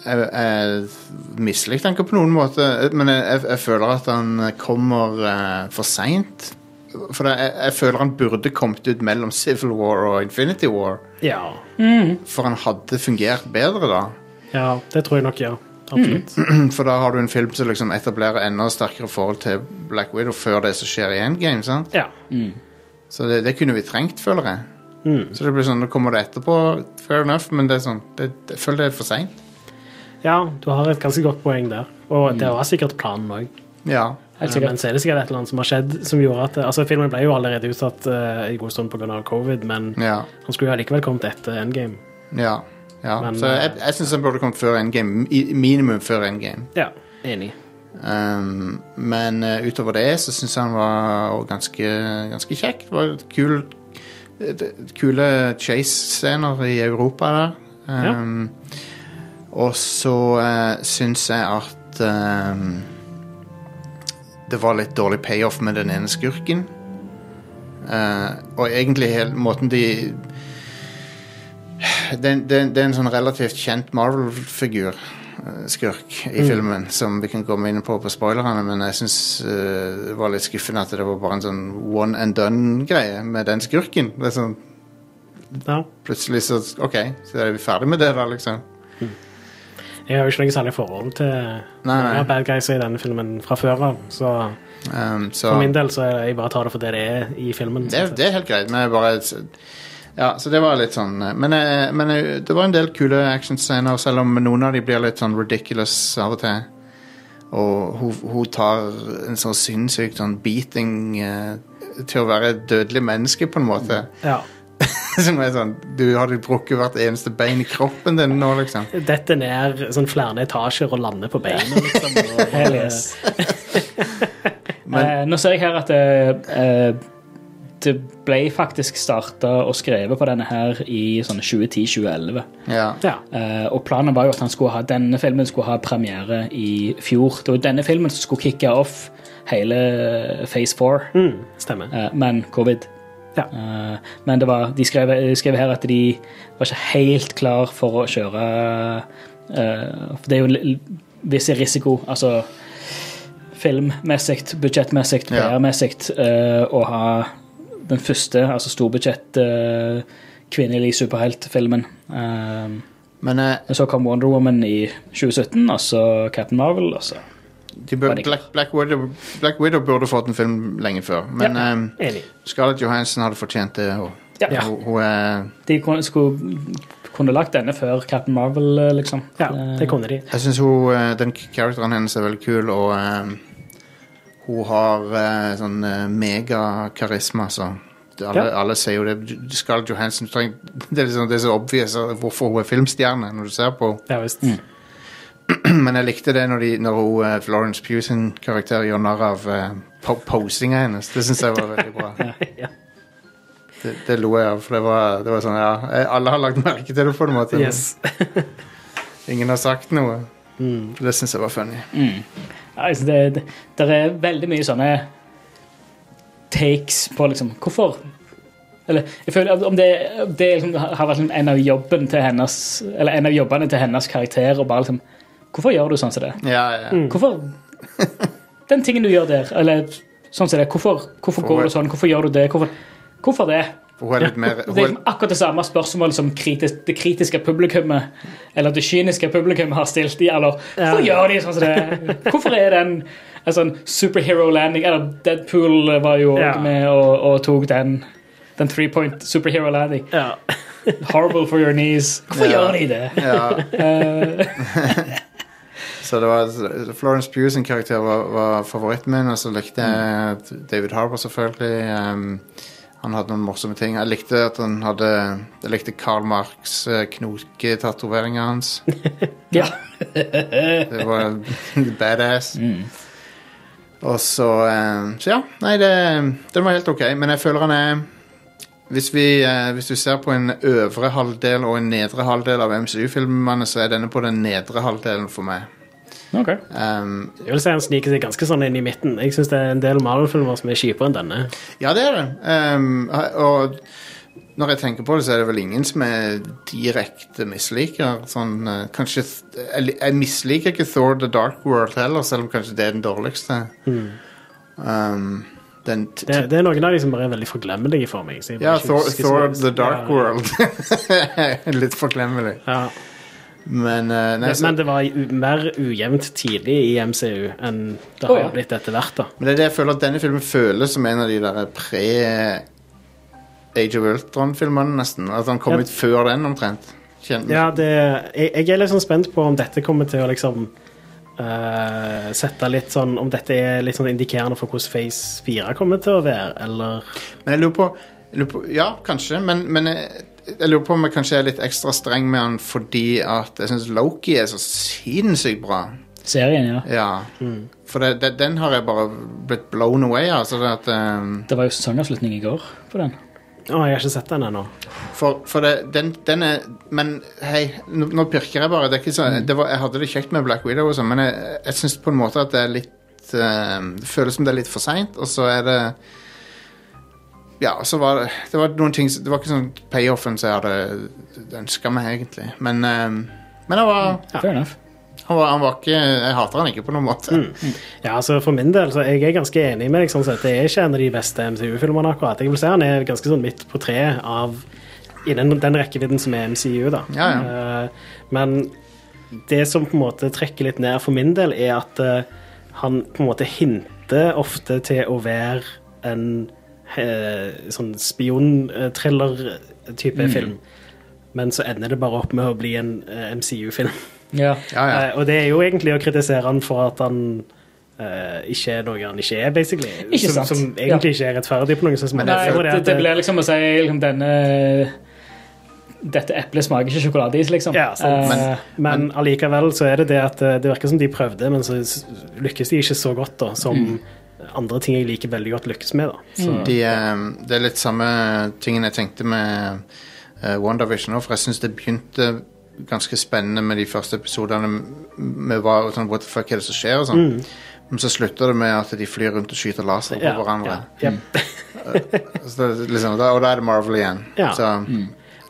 jeg, jeg mislikte han ikke på noen måte, men jeg, jeg, jeg føler at han kommer eh, for seint. For jeg, jeg føler han burde kommet ut mellom Civil War og Infinity War. Ja. For han hadde fungert bedre da. ja, det tror jeg nok, ja. Absolutt. [clears throat] For da har du en film som liksom etablerer enda sterkere forhold til Black Widow før det som skjer i Endgame. sant? Ja. Så det, det kunne vi trengt, føler jeg. Mm. Så det blir sånn, nå kommer det etterpå, fair enough, men det er sånn, det, jeg føler det er for seint. ja, du har et ganske godt poeng der. Og det var sikkert planen òg. Ja. Helt Men så er det sikkert et eller annet som har skjedd som gjorde at Altså, filmen ble jo allerede utsatt uh, en god stund pga. covid, men Ja. han skulle jo allikevel kommet etter Endgame. Ja. ja. Men, så jeg, jeg syns han burde kommet før endgame. Minimum før endgame. Ja, enig. Um, men uh, utover det så syns jeg han var ganske, ganske kjekk. Det var et kul, kule chase-scener i Europa der. Um, Og så uh, syns jeg at um, det var litt dårlig payoff med den ene skurken. Uh, og egentlig hele måten de det, er en sånn relativt kjent Marvel-figur, uh, skurk, i filmen, som vi kan komme inn på på spoilerne, men jeg syns det var litt skuffende at det var bare en sånn one and done-greie med den skurken. Det er sånn, Ja. plutselig så OK, så er vi ferdig med det, da, liksom. Jeg har jo ikke noe særlig forhold til Nei, nei. bad guys i denne filmen fra før av, så Um, så for min del så er det, jeg bare tar det for det det er i filmen. det, det er helt greit, men jeg bare Ja, så det var litt sånn eh, Men, eh, men eh, det var en del kule actionscener, selv om noen av de blir litt sånn ridiculous av og til. Og hun, hun tar en sånn sinnssyk sånn beating eh, til å være et dødelig menneske, på en måte. Ja. [laughs] Som er sånn Du hadde brukket hvert eneste bein i kroppen din nå, liksom. Dette ned sånn flere etasjer og lander på beina, [laughs] liksom. Og. [laughs] Men, Eh, nå ser jeg her at det, eh, det ble faktisk starta og skrevet på denne her i sånn 2010-2011. Ja. Ja. Eh, og planen var jo at han skulle ha, denne filmen skulle ha premiere i fjor. Det var denne filmen som skulle kicke off hele Phase 4, Mm, stemmer. eh, men covid. Ja. Eh, men det var, de skrev, skrev her at de var ikke helt klar for å kjøre eh, For det er jo viss risiko, altså filmmessig, budsjettmessig. PR-messig, eh, å ha den første, altså storbudsjett kvinnelig superheltfilmen. Men men så kom Wonder Woman i 2017, og så Captain Marvel, og så de bør, Black, Black, Widow, Black Widow burde fått en film lenge før. Men Ja. um, Scarlett Johansson hadde fortjent det. Og, Ja. Hun, hun uh, De kunne, skulle, kunne lagt denne før Captain Marvel, eh, liksom. Ja, Eh, det kunne de. Jeg syns den karakteren hennes er veldig kul, og eh, hun har uh, sånn uh, megakarisma, så alle, Ja. alle sier jo det. Scarlett Johansson trenger, [laughs] det, er liksom, det er så obvious uh, hvorfor hun er filmstjerne, når du ser på Ja visst. [clears throat] Men jeg likte det når, de, når hun, eh, Florence Pugh sin karakter gjør narr av uh, po posinga hennes. Det syns jeg var veldig bra. [laughs] Ja. Det, det lo jeg av, for det var, det var sånn Ja, eh, alle har lagt merke til det på en måte. Yes. [laughs] Ingen har sagt noe. Mm. Det syns jeg var funny. Ja, altså det, det, er veldig mye sånne takes på liksom Hvorfor? Eller jeg føler om det, om det liksom har vært liksom en av jobben til hennes Eller en av jobbene til hennes karakter og bare liksom Hvorfor gjør du sånn som det? Ja, ja. Hvorfor Den tingen du gjør der, eller sånn som det, hvorfor, hvorfor For- går du sånn? Hvorfor gjør du det? Hvorfor, hvorfor det? Hun er litt mer Det hun er er, akkurat det samme spørsmålet som kritisk, det kritiske publikummet eller det kyniske publikummet har stilt De, eller. Hvorfor Ja. gjør de sånn som det? Hvorfor er den en sånn superhero landing? Eller Deadpool var jo Ja. med og, og tok den. Den three point superhero landing. Ja. Horrible for your knees. Hvorfor Ja. gjør de det? ja. [laughs] Eh, Så det var Florence Pugh sin karakter var, var favoritten min, og så likte jeg David Harbour selvfølgelig. Um, han hadde noen morsomme ting. Jeg likte at han hadde Jeg likte Karl Marx knoketatoveringer knoketatoveringa hans. [laughs] ja. [laughs] Det var badass. Og så eh, Så ja, nei, det, den var helt ok. Men jeg føler han er hvis, vi, eh, hvis du ser på en øvre halvdel og en nedre halvdel av MCU-filmene, så er denne på den nedre halvdelen for meg. Ok. Um, Jeg vil si han sniker seg ganske sånn inn i midten. Jeg syns det er en del Marvel-filmer som er kjipere enn denne. ja, det er det. Um, og når jeg tenker på det, så er det vel ingen som er direkte misliker. Sånn, uh, kanskje jeg, jeg misliker ikke Thor The Dark World heller, selv om kanskje det er den dårligste. Um, den t- Det, det er noen av de som bare er veldig forglemmelige for meg. Ja, Thor, Thor. The Dark Ja. World. [laughs] Litt forglemmelig. Ja. Men, uh, nei, så, Men det var mer ujevnt tidlig i MCU enn det har har ja. blitt etter hvert. da. men det er det jeg føler at denne filmen føles som en av de der pre Age of Ultron-filmene, nesten. At han kom Ja. ut før den, omtrent. Kjenner, Ja, det, jeg, jeg er litt sånn spent på om dette kommer til å liksom uh, sette litt sånn Om dette er litt sånn indikerende for hvordan Phase 4 kommer til å være, eller Men jeg lurer på, jeg lurer på Ja, kanskje, men, men jeg, jeg lurer på om jeg kanskje er litt ekstra streng med han fordi at jeg syns Loki er så sinnssykt bra. Serien, ja. Ja. For det, det, den har jeg bare blitt blown away av. Altså det at um, Det var jo sesongavslutning i går på den. Å, jeg har ikke sett den ennå. For, for det, den, den er Men hei, nå, nå pirker jeg bare. Det er ikke så, det var, jeg hadde det kjekt med Black Widow, og sånn, men jeg, jeg syns på en måte at det er litt uh, Det føles som det er litt for seint, og så er det Ja, så var det Det var noen ting Det var ikke sånn payoffen som jeg hadde ønska meg, egentlig. Men, um, men han, var, Fair enough. han, var, han var ikke Jeg hater han ikke på noen måte. Ja, altså For min del så jeg er ganske enig med deg. sånn sett. Det er ikke en av de beste MCU-filmene. akkurat. Jeg vil si Han er ganske sånn midt på treet av i den, den rekkevidden som er MCU. da. Ja, Eh, men det som på en måte trekker litt ned for min del, er at uh, han på en måte hinter ofte til å være en uh, sånn spionthriller-type film. Men så ender det bare opp med å bli en eh, MCU-film. Ja. Ja, ja. Eh, og det er jo egentlig å kritisere han for at han Uh, ikke er noe han ikke er, basically. Ikke som, sant. som egentlig ikke er rettferdig på noen slags måte. det det, det det blir liksom å si liksom, denne Dette eplet smaker ikke sjokoladeis, liksom. Ja, sant. Eh, Men allikevel så er det det at eh, det virker som de prøvde, men så lykkes de ikke så godt da, som andre ting jeg liker veldig godt lykkes med. da. Så, De, eh, det er litt samme tingen jeg tenkte med uh, WandaVision òg, for jeg syns det begynte ganske spennende med de første episodene med hva, sånn, what the fuck er det som skjer og sånn. Men så slutter det med at de flyr rundt og skyter laser på ja, hverandre. ja, yep. Så det, er liksom, da, og da er det Marvel igjen. Ja. Så,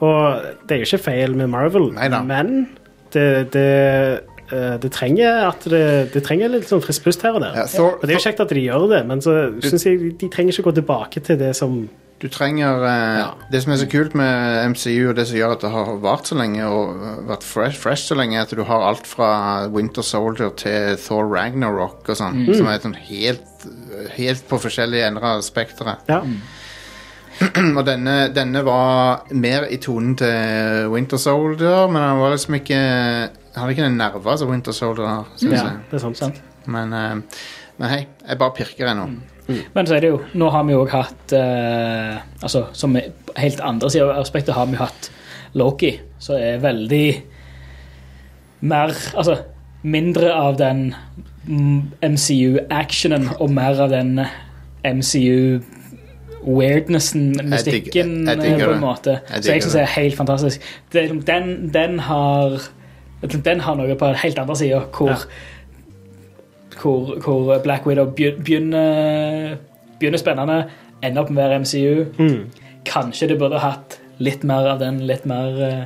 Og det er jo ikke feil med Marvel, Neida. men det, det, eh, det trenger at det, det trenger litt sånn frisk pust her og der. Ja, så, og det er jo kjekt at de gjør det, men så synes jeg de trenger ikke gå tilbake til det som du trenger eh, Ja. Det som er så kult med MCU, og det som gjør at det har vart så lenge og vært fresh, fresh så lenge, at du har alt fra Winter Soldier til Thor Ragnarok og sånn, som er sånn helt, helt på forskjellige endra spektre. Ja. [clears throat] og denne, denne var mer i tonen til Winter Soldier, men han var liksom ikke Han hadde ikke den nerva som Winter Soldier har, syns ja, jeg. det er sant. Sant. Men, eh, men hei, jeg bare pirker ennå. Men så er det jo Nå har vi jo òg hatt eh, Altså, som helt andre siden av aspektet har vi jo hatt Loki, som er veldig mer Altså mindre av den MCU-actionen og mer av den MCU-weirdnessen, mystikken, jeg digger eh, på en måte. Jeg Så jeg digger syns det er helt fantastisk. Liksom- den, den har Den har noe på den helt andre sida, hvor Ja. hvor, hvor Black Widow begynner, begynner spennende, ender opp med å være MCU. Mm. Kanskje det burde hatt litt mer av den litt mer uh,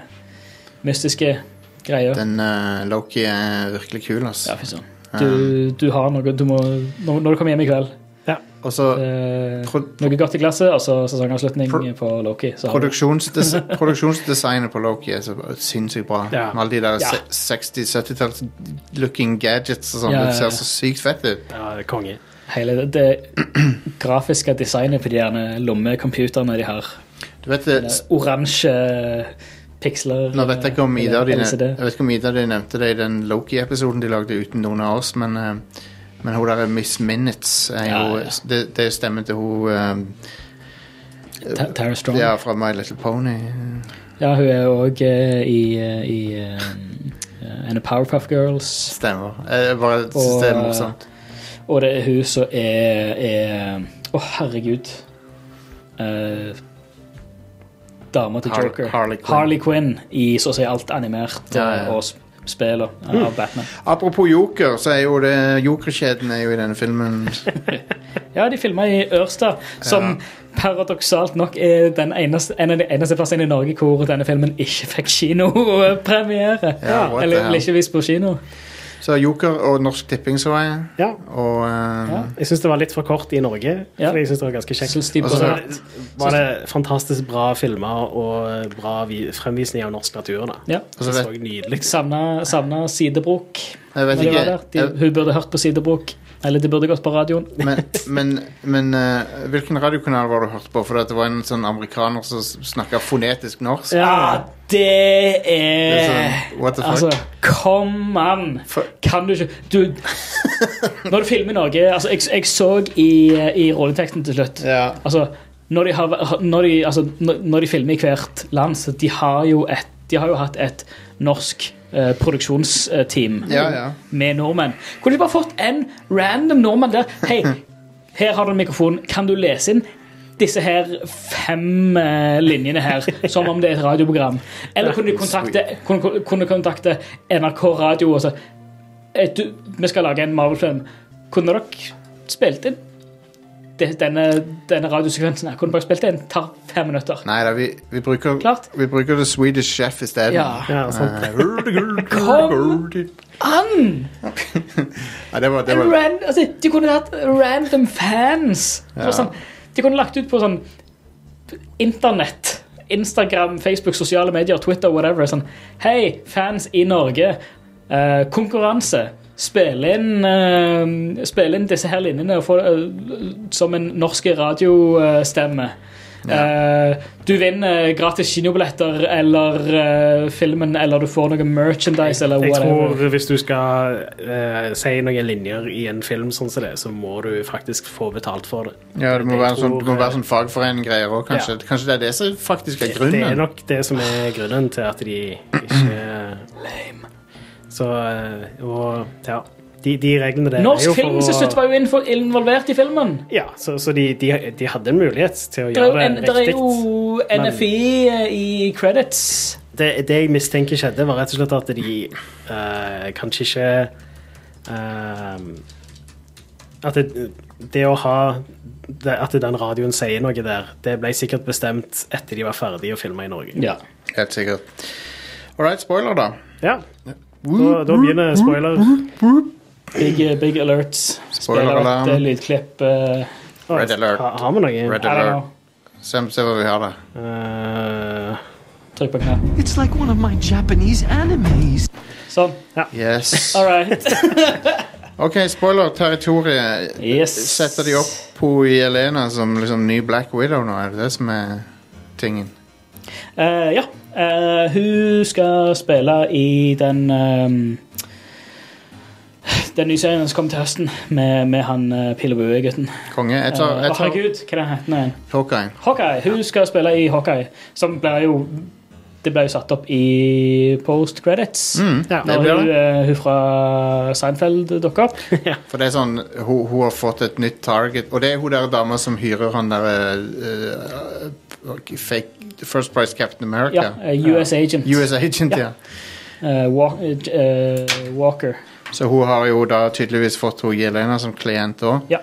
mystiske greia. Den uh, Loki er virkelig kul, altså. Ja. Du, du har noe du må Når når du kommer hjem i kveld Og så eh, Noe godt i glasset, og så sesongavslutning Pro- på Loki. Så Produksjonsdes [laughs] produksjonsdesignet på Loki er så sinnssykt bra. Ja. Med alle de der Ja. 60-70-talls looking gadgets og sånn. Ja, ja, Det ser så sykt fett ut. Ja, konge. hele det, det [clears throat] grafiske designet på de gjerne lommecomputerne de har. Du vet det, Det Oransje piksler. Nå vet jeg ikke om Ida og de, jeg vet ikke om Ida de nevnte det i den Loki-episoden de lagde uten noen av oss, men, eh, men hun der Miss Minutes er jo Ja, ja. Det, det stemmer til hun um, Ta- Tara Strong. Ja, fra My Little Pony. Ja, hun er òg i, eh, i uh, en av Powerpuff Girls. Stemmer. Jeg bare synes det er morsomt. Og det er hun som er Å, Å, herregud. Uh, Dama til Har- Joker. Harley Quinn. Harley Quinn i så å si alt animert Ja, ja. eh, og sp- spill av Batman. Apropos Joker, så er jo det Joker-kjeden er jo i denne filmen. [laughs] Ja, de filma i Ørsta, som paradoksalt nok er den eneste, en av de eneste plassene i Norge hvor denne filmen ikke fikk kinopremiere. Ja, eller, eller ikke vist på kino. Så Joker og Norsk Tipping så jeg. Ja. Og eh, Ja. Jeg syns det var litt for kort i Norge, Ja. for jeg synes det var ganske kjekt. De bare, Og så var det fantastisk bra filmer og bra fremvisning av norsk natur. da. Ja. Og så Det vet- så nydelig. Savna, Sidebrok jeg vet ikke. De, jeg- hun burde hørt på Sidebrok. Eller det burde gått på radioen. [laughs] Men, men, men uh, hvilken radiokanal var du hørt på? For det var en sånn amerikaner som snakka fonetisk norsk. Ja, det Det er er sånn, what the fuck? Altså, kom an! Kan du ikke Du Når du filmer noe altså, jeg, jeg så i, i rolleteksten til slutt Ja. Altså, når de, har, når, de, altså, når, når de filmer i hvert land, så de har jo, et, de har jo hatt et norsk eh, produksjonsteam Ja, ja. med nordmenn. Kunne de bare fått en random nordmann der? Hei, her har du en mikrofon. Kan du lese inn disse her fem eh, linjene her, som om det er et radioprogram? Eller kunne de kontakte, kunne, kunne kontakte NRK Radio og si eh, Vi skal lage en Marvel-film. Kunne dere spilt inn denne, denne radiosekvensen? her? Kunne bare spilt inn? Tar fem minutter. Nei da, vi, vi, bruker, Klart. vi bruker The Swedish Chef isteden. Ja. Ja, sant. [laughs] Eh, Kom an! ja, det var, det var ran, altså, de kunne hatt random fans. Ja. Sånn, de kunne lagt ut på sånn internett. Instagram, Facebook, sosiale medier, Twitter, whatever. Sånn, Hei, fans i Norge. Uh, konkurranse. Spill inn, uh, spille inn disse her linjene og få, uh, som en norsk radiostemme. Eh, du vinner gratis kinobilletter eller filmen, eller du får noe merchandise eller Jeg whatever. tror hvis du skal si noen linjer i en film sånn som det, så må du faktisk få betalt for det. ja, det må være, være sånn, det må være sånn fagforening-greier òg, kanskje. Ja. Kanskje det er det som faktisk er grunnen? Det er nok det som er grunnen til at de ikke Så eh, Og ja. de, de reglene der er Norsk Filminstitutt å var jo involvert i filmen. Ja, så, så de, de, de hadde en mulighet til å Det gjøre en, det det er jo NFI i credits. Det, det jeg mistenker skjedde, var rett og slett at de uh, kanskje ikke uh, At det, det å ha det, At den radioen sier noe der, det ble sikkert bestemt etter de var ferdige å filme i Norge. Ja. Helt sikkert. All right, spoiler, da. Ja. Da, da begynner spoiler. Big, big alerts. Spoiler Spiller alarm. et eh, lydklipp. Uh, Red alert. Har, har vi noe? Red I don't alert. know. Se, se hva vi har da. Uh, Trykk på knapp. It's like one of my Japanese animes. Sånn. Yes. [laughs] All right. [laughs] OK, spoiler-territoriet. Yes. Setter de opp på Elena som liksom ny Black Widow nå? Er det det som er tingen? Eh, ja. Uh, hun skal spille i den um, Den nye serien som kom til høsten, med, med han uh, Pil Bue-gutten. Konge. Jeg tar, Eh, jeg tar herregud, hva er det heter han? Hawkeye. Hawkeye. Hun skal spille i Hawkeye, som ble jo Det ble jo satt opp i post credits. Mm, Ja, Når hun, eh, hun fra Seinfeld dukker opp. [laughs] For det er sånn, hun, hun har fått et nytt target, og det er hun der dama som hyrer han der uh, fake First Price Captain America. Ja, US Agent. US Agent, ja. Eh, Walk, Walker. Så hun har jo da tydeligvis fått hun Jelena som klient òg. Ja.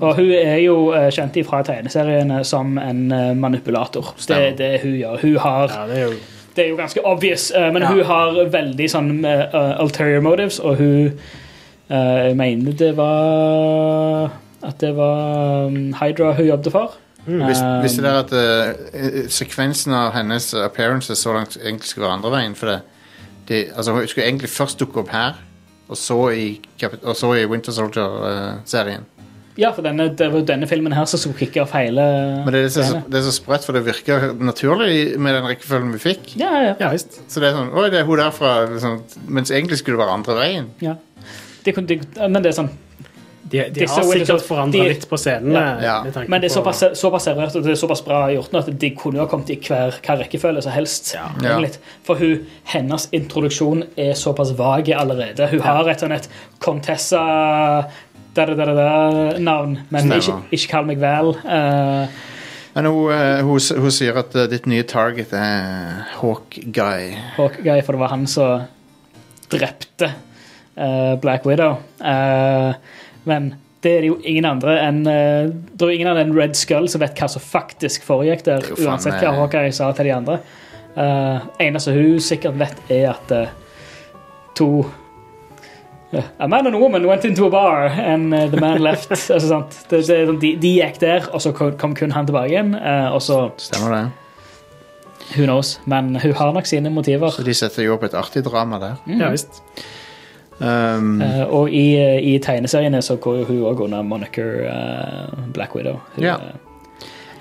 Og hun er jo eh, kjent fra tegneseriene som en eh, manipulator. Det er det hun gjør. Hun har ja, det er jo Det er jo ganske obvious, eh, men Ja. hun har veldig sånn ulterior motives, og hun eh, Jeg mener det var At det var um, Hydra hun jobbet for. Vis, Um, visste dere at uh, sekvensen av hennes appearances så langt egentlig skulle være andre veien? For det, det, altså, hun skulle egentlig først dukke opp her, og så i, og så i Winter Soldier-serien. Ja, for denne, det var denne filmen her som skulle kicke off hele Men det er, så, det er så spredt, for det virker naturlig med den rekkefølgen vi fikk. Ja, ja, Ja visst. Så det er sånn Oi, det er hun derfra. Liksom, mens egentlig skulle det være andre veien. ja. Det, men det er sånn De, de har sikkert forandra litt på scenene. Ja. Ja. Men det er såpass, såpass servert og det er såpass bra gjort nå at de kunne jo ha kommet i hver, hver rekkefølge som helst. Ja. For hun, hennes introduksjon er såpass vag allerede. Hun har et sånn et Contessa da-da-da-da-navn, men ikke, ikke kall meg vel. Uh, Men hun, eh, hun, hun sier at eh, ditt nye target er Hawkeye. Hawkeye, for det var han som drepte uh, Black Widow. Eh, men det er det jo ingen andre enn eh, Det er jo ingen andre enn Red Skull som vet hva som faktisk foregikk der, er uansett hva Hawkeye sa til de andre. Uh, eneste hun sikkert vet, er at uh, to eh, A man and a woman went into a bar, and eh, the man left. [laughs] altså, sant? Det, det, sånn, de, de gikk der, og så kom, kun han tilbake igjen. eh, og så Stemmer det? Who knows? Men hun har nok sine motiver. Så de setter jo opp et artig drama der. Ja visst. Um, uh, og i, i tegneseriene så går jo hun òg under moniker uh, Black Widow. Hun, Ja.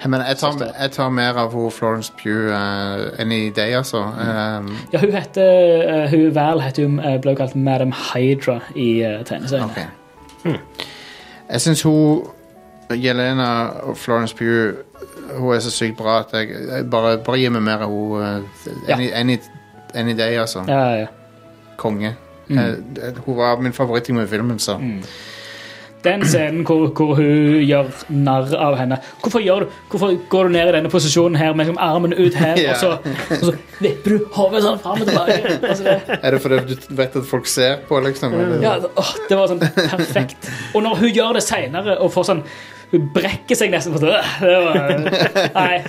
Jeg, mener, jeg tar, jeg tar mer av hun Florence Pugh uh, enn i deg, altså. Um, ja, hun heter eh, Hun Val heter hun, eh, ble kalt Madam Hydra i uh, tegneseriene. ok. Jeg syns hun Jelena og Florence Pugh Hun er så sykt bra at jeg, jeg bare, bare gir meg mer av i- enn i deg, altså. Ja, ja. Konge. Mm. Eh, hun var min favoritt med filmen, så. Den scenen hvor, hvor hun gjør narr av henne. Hvorfor, gjør du, hvorfor går du ned i denne posisjonen her med liksom armen ut her, [laughs] Ja. og, så, og så vipper du hodet sånn fram og tilbake? Altså det, Er det fordi du vet at folk ser på, liksom? eller? ja, åh, det var sånn perfekt. Og når hun gjør det seinere og får sånn Hun brekker seg nesten for det. det var, [laughs] Nei,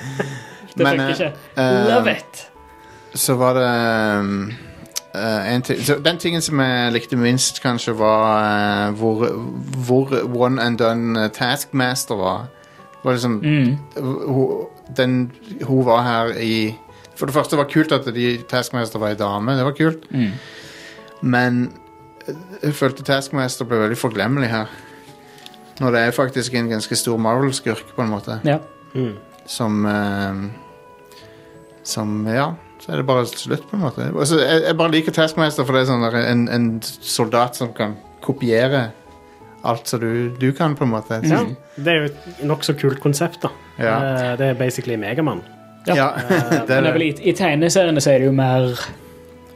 det Men, funker ikke. eh, Love it. Så var det um, eh, en ting, så Den tingen som jeg likte minst, kanskje, var uh, hvor, hvor one and done eh, Taskmaster var. Var liksom Mm. hun, den, hun var her i For det første var det kult at de Taskmaster var ei dame. Det var kult. Mm. Men eh, jeg følte Taskmaster ble veldig forglemmelig her. Når det er faktisk en ganske stor Marvel-skurk, på en måte. Ja. Mm. Som uh, Som Ja, så er det bare slutt, på en måte. Altså, jeg, jeg bare liker Taskmaster, for det er sånn der, en, en soldat som kan kopiere alt som du, du kan, på en måte. Ja, det er jo et nokså kult konsept, da. Ja. Eh, Det er basically Megamann. Ja. Ja, [laughs] det er det er vel i, i tegneseriene så er det jo mer,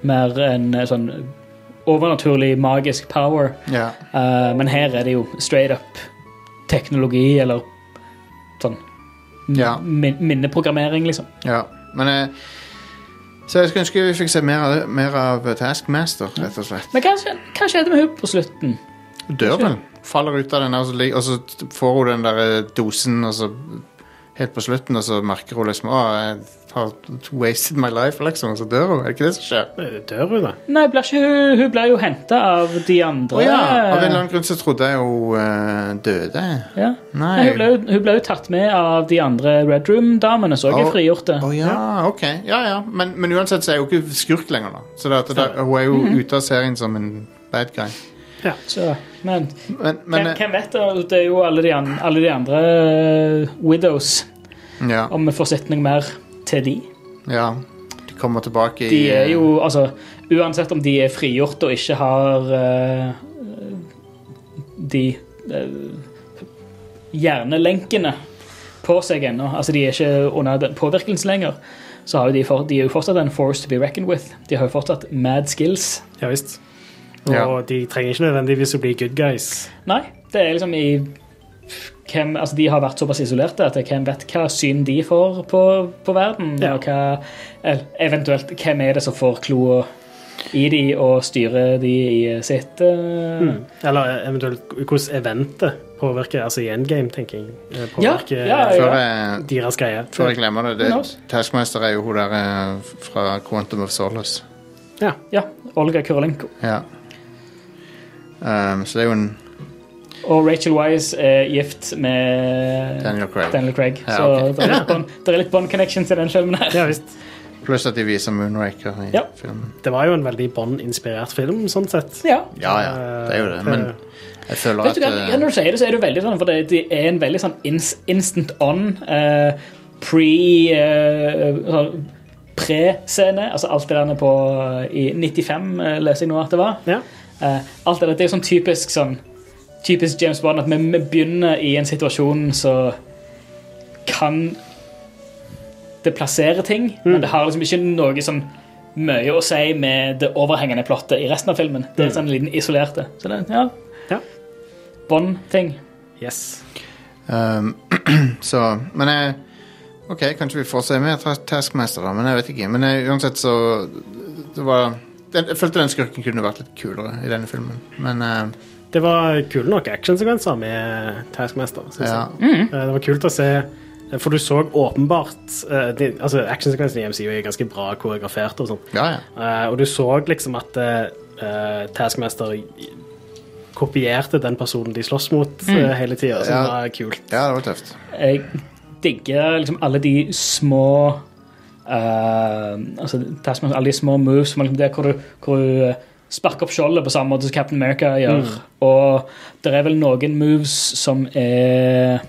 mer en eh, sånn overnaturlig, magisk power. Ja. Uh, men her er det jo straight up teknologi, eller sånn Ja. min minneprogrammering, liksom. ja. Men eh, Så jeg skulle ønske vi fikk se mer av, mer av Taskmaster, rett og slett. Men hva, skje- hva skjedde med henne på slutten? Hun dør vel. Faller ut av den, og så, lig- og så får hun den der eh, dosen, og så helt på slutten, og så merker hun liksom Å, jeg har wasted my life, liksom, og så dør hun. Er det ikke det som skjer? Dør hun, da? Nei, blir ikke, hun, hun ble jo henta av de andre. Å ja! Av en eller annen grunn så trodde jeg hun uh, døde. Ja. Nei. Nei, hun, ble, jo- hun ble jo tatt med av de andre Red Room-damene, så jeg er frigjorte. Å ja, ok. Ja, ja. Men, men uansett så er hun ikke skurk lenger, da. Så det, at det, hun er jo Mhm. ute av serien som en bad guy. Så, men Men, men hvem, hvem vet? da? Det er jo alle de, an, alle de andre uh, Widows. eh, ja, Om vi får sett noe mer til de. ja. De kommer tilbake i De er eh, jo, altså Uansett om de er frigjort og ikke har uh, de uh, hjernelenkene på seg ennå, altså de er ikke under den påvirkelsen lenger, så har jo de, for, de er jo fortsatt en force to be reckoned with. De har jo fortsatt mad skills. Ja visst. Og Ja. de trenger ikke nødvendigvis å bli good guys. Nei, det er liksom i hvem, altså De har vært såpass isolerte at hvem vet hva syn de får på, på verden? Ja. Og hva, eller eventuelt hvem er det som får kloa i de og styrer de i sitt uh... Mm. Eller eventuelt hvordan eventet påvirker Altså i endgame, tenker jeg. eh, Ja, Påvirker ja, ja. Før jeg, deres greie. før jeg glemmer det, det knows? Er jo hun der eh, fra Quantum of Solace. Ja. Ja, Olga Kurolenko. Ja. Um, så det er jo en Og Rachel Wise er gift med Daniel Craig. Daniel Craig. Ja, så det, er litt Bond, det er litt Bond connections i den filmen her. ja visst. Pluss at de viser Moonraker i Ja. filmen. Det var jo en veldig Bond-inspirert film, sånn sett. Ja. Ja, ja, det er jo det. Men jeg føler Vet at du hva, eh, Når du sier det, så er det veldig sånn, for det, det er en veldig sånn ins, instant on, uh, pre uh, sånn Pre-scene. Altså alt det der på i 95, eh, leser jeg nå at det var. Ja. Eh, alt det der, er sånn typisk sånn Typisk James Bond at vi, vi begynner i en situasjon så kan det plassere ting, men det har liksom ikke noe sånn mye å si med det overhengende plottet i resten av filmen. Det er sånn en liten isolerte. Så det, ja. Ja. Bond-ting. Yes. um, [clears throat] Så Men jeg OK, kanskje vi får se mer Ta- Taskmaster, da. Men jeg vet ikke. Men jeg, uansett så Det var den, Jeg følte den skurken kunne vært litt kulere i denne filmen. Men eh, Det var kule nok actionsekvenser med Taskmaster. Synes ja. jeg. Eh, Det var kult å se For du så åpenbart eh, de, altså Actionsekvensene i MCU er ganske bra koreografert. Og sånt ja, ja. Eh, Og du så liksom at eh, Taskmaster kopierte den personen de slåss mot eh, hele tida, som Ja. var kult. Ja, det var tøft. Jeg digger liksom alle de små eh, altså, Tasman, alle de små moves som liksom der hvor du, hvor du eh, sparker opp skjoldet på samme måte som Captain America gjør. Og det er vel noen moves som er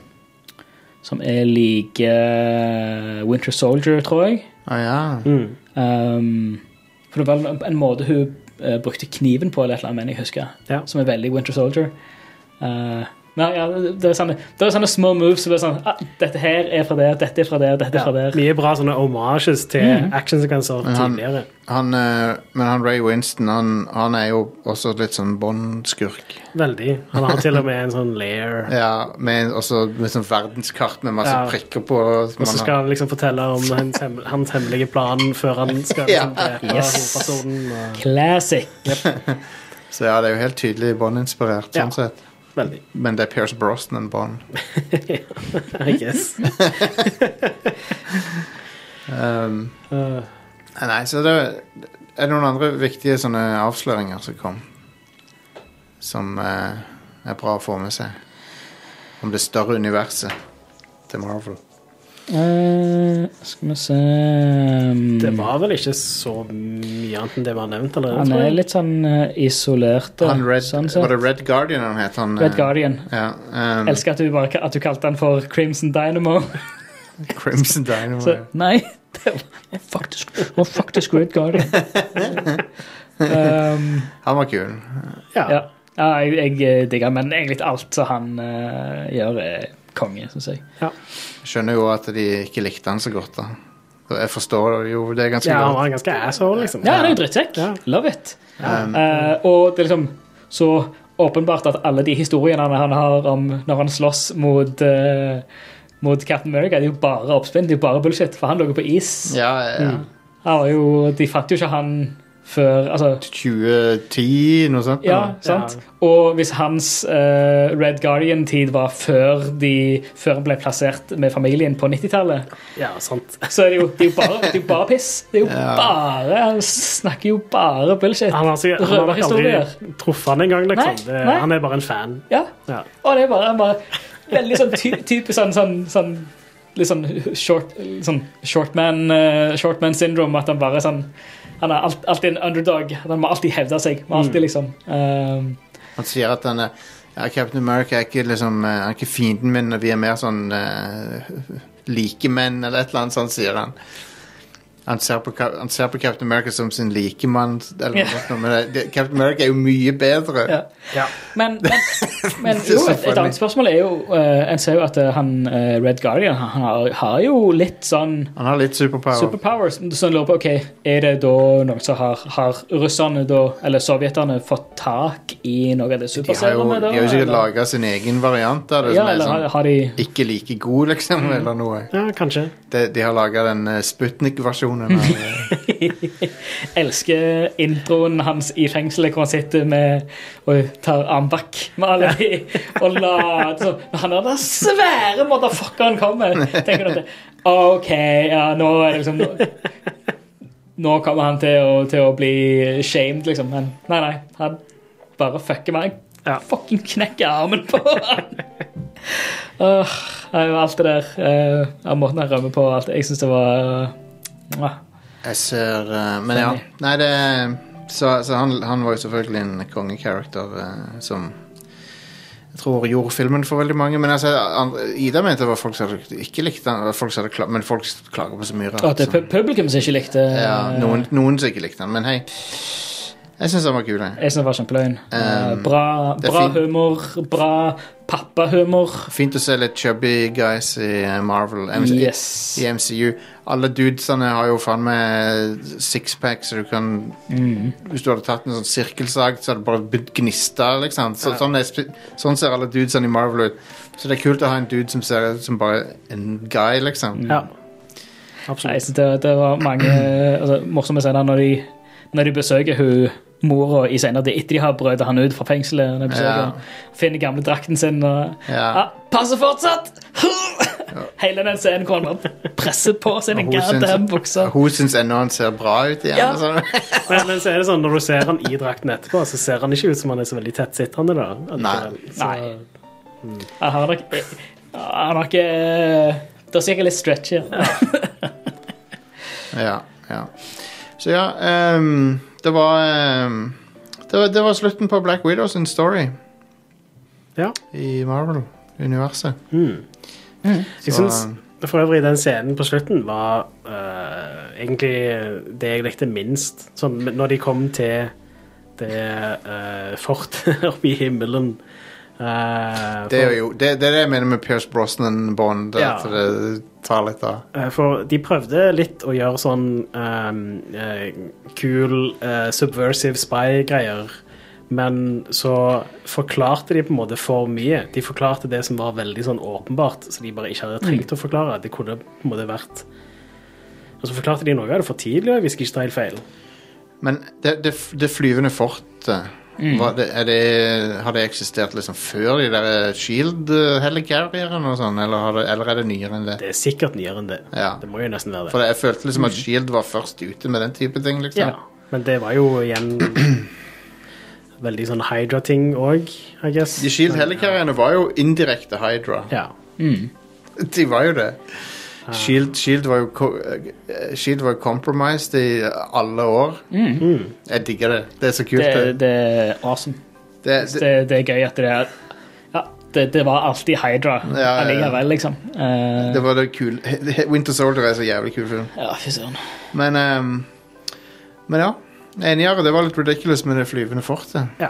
Som er like eh, Winter Soldier, tror jeg. Ah, ja. Mm. Um, for det var en, måte hun brukte kniven på, eller et eller annet, mener jeg husker, Ja. som er veldig Winter Soldier. Uh, nei, ja, det, er sånne, det er sånne små moves som er sånn ah, Dette her er fra der, dette er fra der, dette er Ja, fra der. mye bra sånne homages til actionsekvenser Men han- tidligere. Han, eh, men han Ray Winston, han, han er jo også litt sånn Bond-skurk. Veldig. Han har til og med en sånn lair. [laughs] Ja, med, også med sånn verdenskart med masse Ja. prikker på. Og så skal han liksom fortelle om hans, hem hans hemmelige plan før han skal [laughs] Ja. liksom drepe [laughs] Yes. hovedpersonen. Og... Classic. Så ja, det er jo helt tydelig Bond-inspirert. Ja. sånn sett. Veldig. Men det er Pierce Brosnan Bond. [laughs] I guess. [laughs] Um, Uh, nei, så det er noen andre viktige sånne avsløringer som kom. Som eh, er bra å få med seg. Om det større universet til Marvel. Eh, skal vi se um, det var vel ikke så mye annet enn det vi har nevnt allerede. Han er litt sånn eh, isolert. Han Red, sånn var det Red Guardian han het? Han, Red eh, Guardian. Ja, um, Elsker at du, bare, at du kalte han for Crimson Dynamo. [laughs] Crimson Dynamo. Så, nei, [laughs] det var faktisk, var faktisk Red Guardian. [laughs] um, Han var kul. Ja. ja. ja, jeg, jeg digger men egentlig alt som han uh, gjør, er konge, syns jeg. Jeg skjønner jo at de ikke likte han så godt, da. Jeg forstår jo det ganske Ja, han var en ganske asshole, liksom. Ja, han er jo drittsekk. Ja. Love it. Um, uh, og det er liksom så åpenbart at alle de historiene han har om når han slåss mot, uh, mot Captain America, det er jo bare oppspinn, det er jo bare bullshit, for han lå jo på is. ja, ja. Han var jo, de fant jo ikke han før altså, 2010, noe sånt. Ja, sant? Ja. Og hvis hans uh, Red Guardian-tid var før, de, før han ble plassert med familien på 90-tallet, Ja, sant. så er det jo, det er jo, bare, det er jo bare piss. Det er jo Ja. bare Han snakker jo bare bullshit. Han har, sikkert, han har aldri truffet han engang, liksom. Nei, nei. han er bare en fan. Ja. Ja. Og det er bare, han bare veldig sånn ty typisk sånn, sånn, sånn Litt sånn short, sånn shortman uh, short man syndrome. At han bare er sånn Han er alt, alltid en underdog. Han må alltid hevde seg. Må alltid liksom um, Han sier at han er ja, Captain America er ikke, liksom, eh, han er ikke fienden min, og vi er mer sånn uh, likemenn, eller et eller annet sånt, sier han. Han ser, på, han ser på Captain America som sin likemann, eller noe Ja. sånt, men det, det, Captain America er jo mye bedre. ja. Ja. Men, men, [laughs] men jo, et, et annet spørsmål er jo uh, En ser jo at uh, han uh, Red Guardian han har, har jo litt sånn Han har litt superpower. superpowers. Så en lurer på, ok, Er det da noen som har, har russerne da, eller sovjeterne fått tak i noe av det de har jo, de har jo sikkert laga sin egen variant av det, Ja, som er sånn har de ikke like god, liksom, Mm. eller noe. ja, kanskje. De, de har laga den uh, Sputnik-versjonen eh, [laughs] elsker introen hans i fengselet, hvor han sitter med og tar armbakk med alle de, og later som han er den svære motherfuckeren kommer, tenker du at OK, ja, nå er det liksom Nå, nå kommer han til å, til å bli shamed, liksom. Men nei, nei. Han bare fucker meg. Ja. Fucking knekker armen på han. Jo alt det der. Uh, måten han rømmer på. Alt. Jeg syns det var uh, Jeg ser uh, Men ja. Nei, det Så, så han, han var jo selvfølgelig en kongekarakter uh, som jeg tror gjorde filmen for veldig mange. Men altså, Ida mente det var folk som ikke likte han, folk hadde men folk klager på så mye rart. at det er publikum som ikke likte Ja, noen, noen som ikke likte han, men hei. Jeg syns han var kul, jeg. Jeg synes han var kjempeløgn. Eh, Um, bra er bra humor, bra pappahumor. Fint å se litt chubby guys i uh, Marvel. MC, Yes. I MCU. Alle dudesene har jo faen meg sixpack, så du kan Mm. Hvis du hadde tatt en sånn sirkelsag, så hadde det bare begynt gnista. Liksom. Så, sånn, er, sånn ser alle dudesene i Marvel ut. Så det er kult å ha en dude som ser ut som bare en guy, liksom. Ja. Absolutt. Nei, det, det var mange altså, morsomme scener når de, når de besøker hun mora i senere tid, etter de har brødet han ut fra fengselet. Besøker, Ja. Finner gamle drakten sin og Ja. ah, Passer fortsatt! [laughs] Hele den scenen hvor han bare presser på seg den Og goddamn buksa. Hun syns ennå han ser bra ut igjen. Ja. og sånn. [laughs] Men, men så er det sånn, når du ser han i drakten etterpå, så ser han ikke ut som han er så veldig tettsittende. da. allikevel. Så, Nei. Han har nok Han har ikke Det er sikkert litt stretch her. [laughs] ja, ja. Så ja ehm, Det var ehm, det var, det var slutten på Black Widow sin story Ja. i Marvel-universet. Jeg syns for øvrig den scenen på slutten var eh, egentlig det jeg likte minst. Sånn når de kom til det uh, fortet [laughs] oppe i himmelen. Eh, Det er jo det, det er det jeg mener med Pierce Brosnan-bånd. Ja. At det tar litt av. Eh, For de prøvde litt å gjøre sånn um, uh, kul eh, subversive spy-greier, men så forklarte de på en måte for mye. De forklarte det som var veldig sånn åpenbart, så de bare ikke hadde trengt å forklare. Det kunne på en måte vært Og så forklarte de noe av det for tidlig, hvis jeg ikke tar helt feil. Men det, det, det flyvende fortet det, er det, Har det eksistert liksom før de der Shield-helicarrierne og sånn, eller, eller er det nyere enn det? Det er sikkert nyere enn det. Ja. Det må jo nesten være det. For jeg følte liksom at Shield var først ute med den type ting. liksom Ja, men det var jo igjen [clears throat] veldig sånn Hydra-ting òg, I guess. De Shield helicarrierne var jo indirekte Hydra. Ja. De var jo det. Shield, Shield var jo eh, Shield var compromised i alle år. Jeg digger det. Det er så kult. Det, Det, det er awesome. det, det, Det, det er gøy at det er Ja, det, det var alltid Hydra Ja, ja, ja. allikevel, liksom. Uh, det var det kule [laughs] Winter Soldier er så jævlig kul film. ja, fy søren. Men um, Men ja. Enigere. Det var litt ridiculous med det flyvende fortet. ja.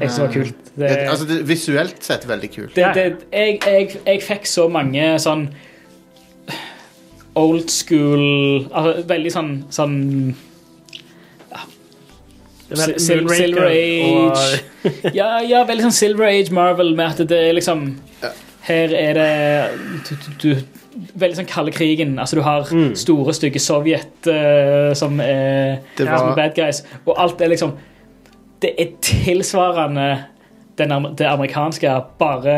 Jeg synes det var kult. Det, Det, altså, det, visuelt sett veldig kult. det, det, jeg, jeg, jeg fikk så mange sånn old school altså, Veldig sånn, sånn vel Sil- Silver Age ja, ja, veldig sånn Silver Age Marvel med at det er liksom Her er det du, du, du, Veldig sånn kalde krigen. Altså, du har Mm. store, stygge Sovjet uh, som, er, var- som er bad guys. Og alt er liksom Det er tilsvarende den, det amerikanske, bare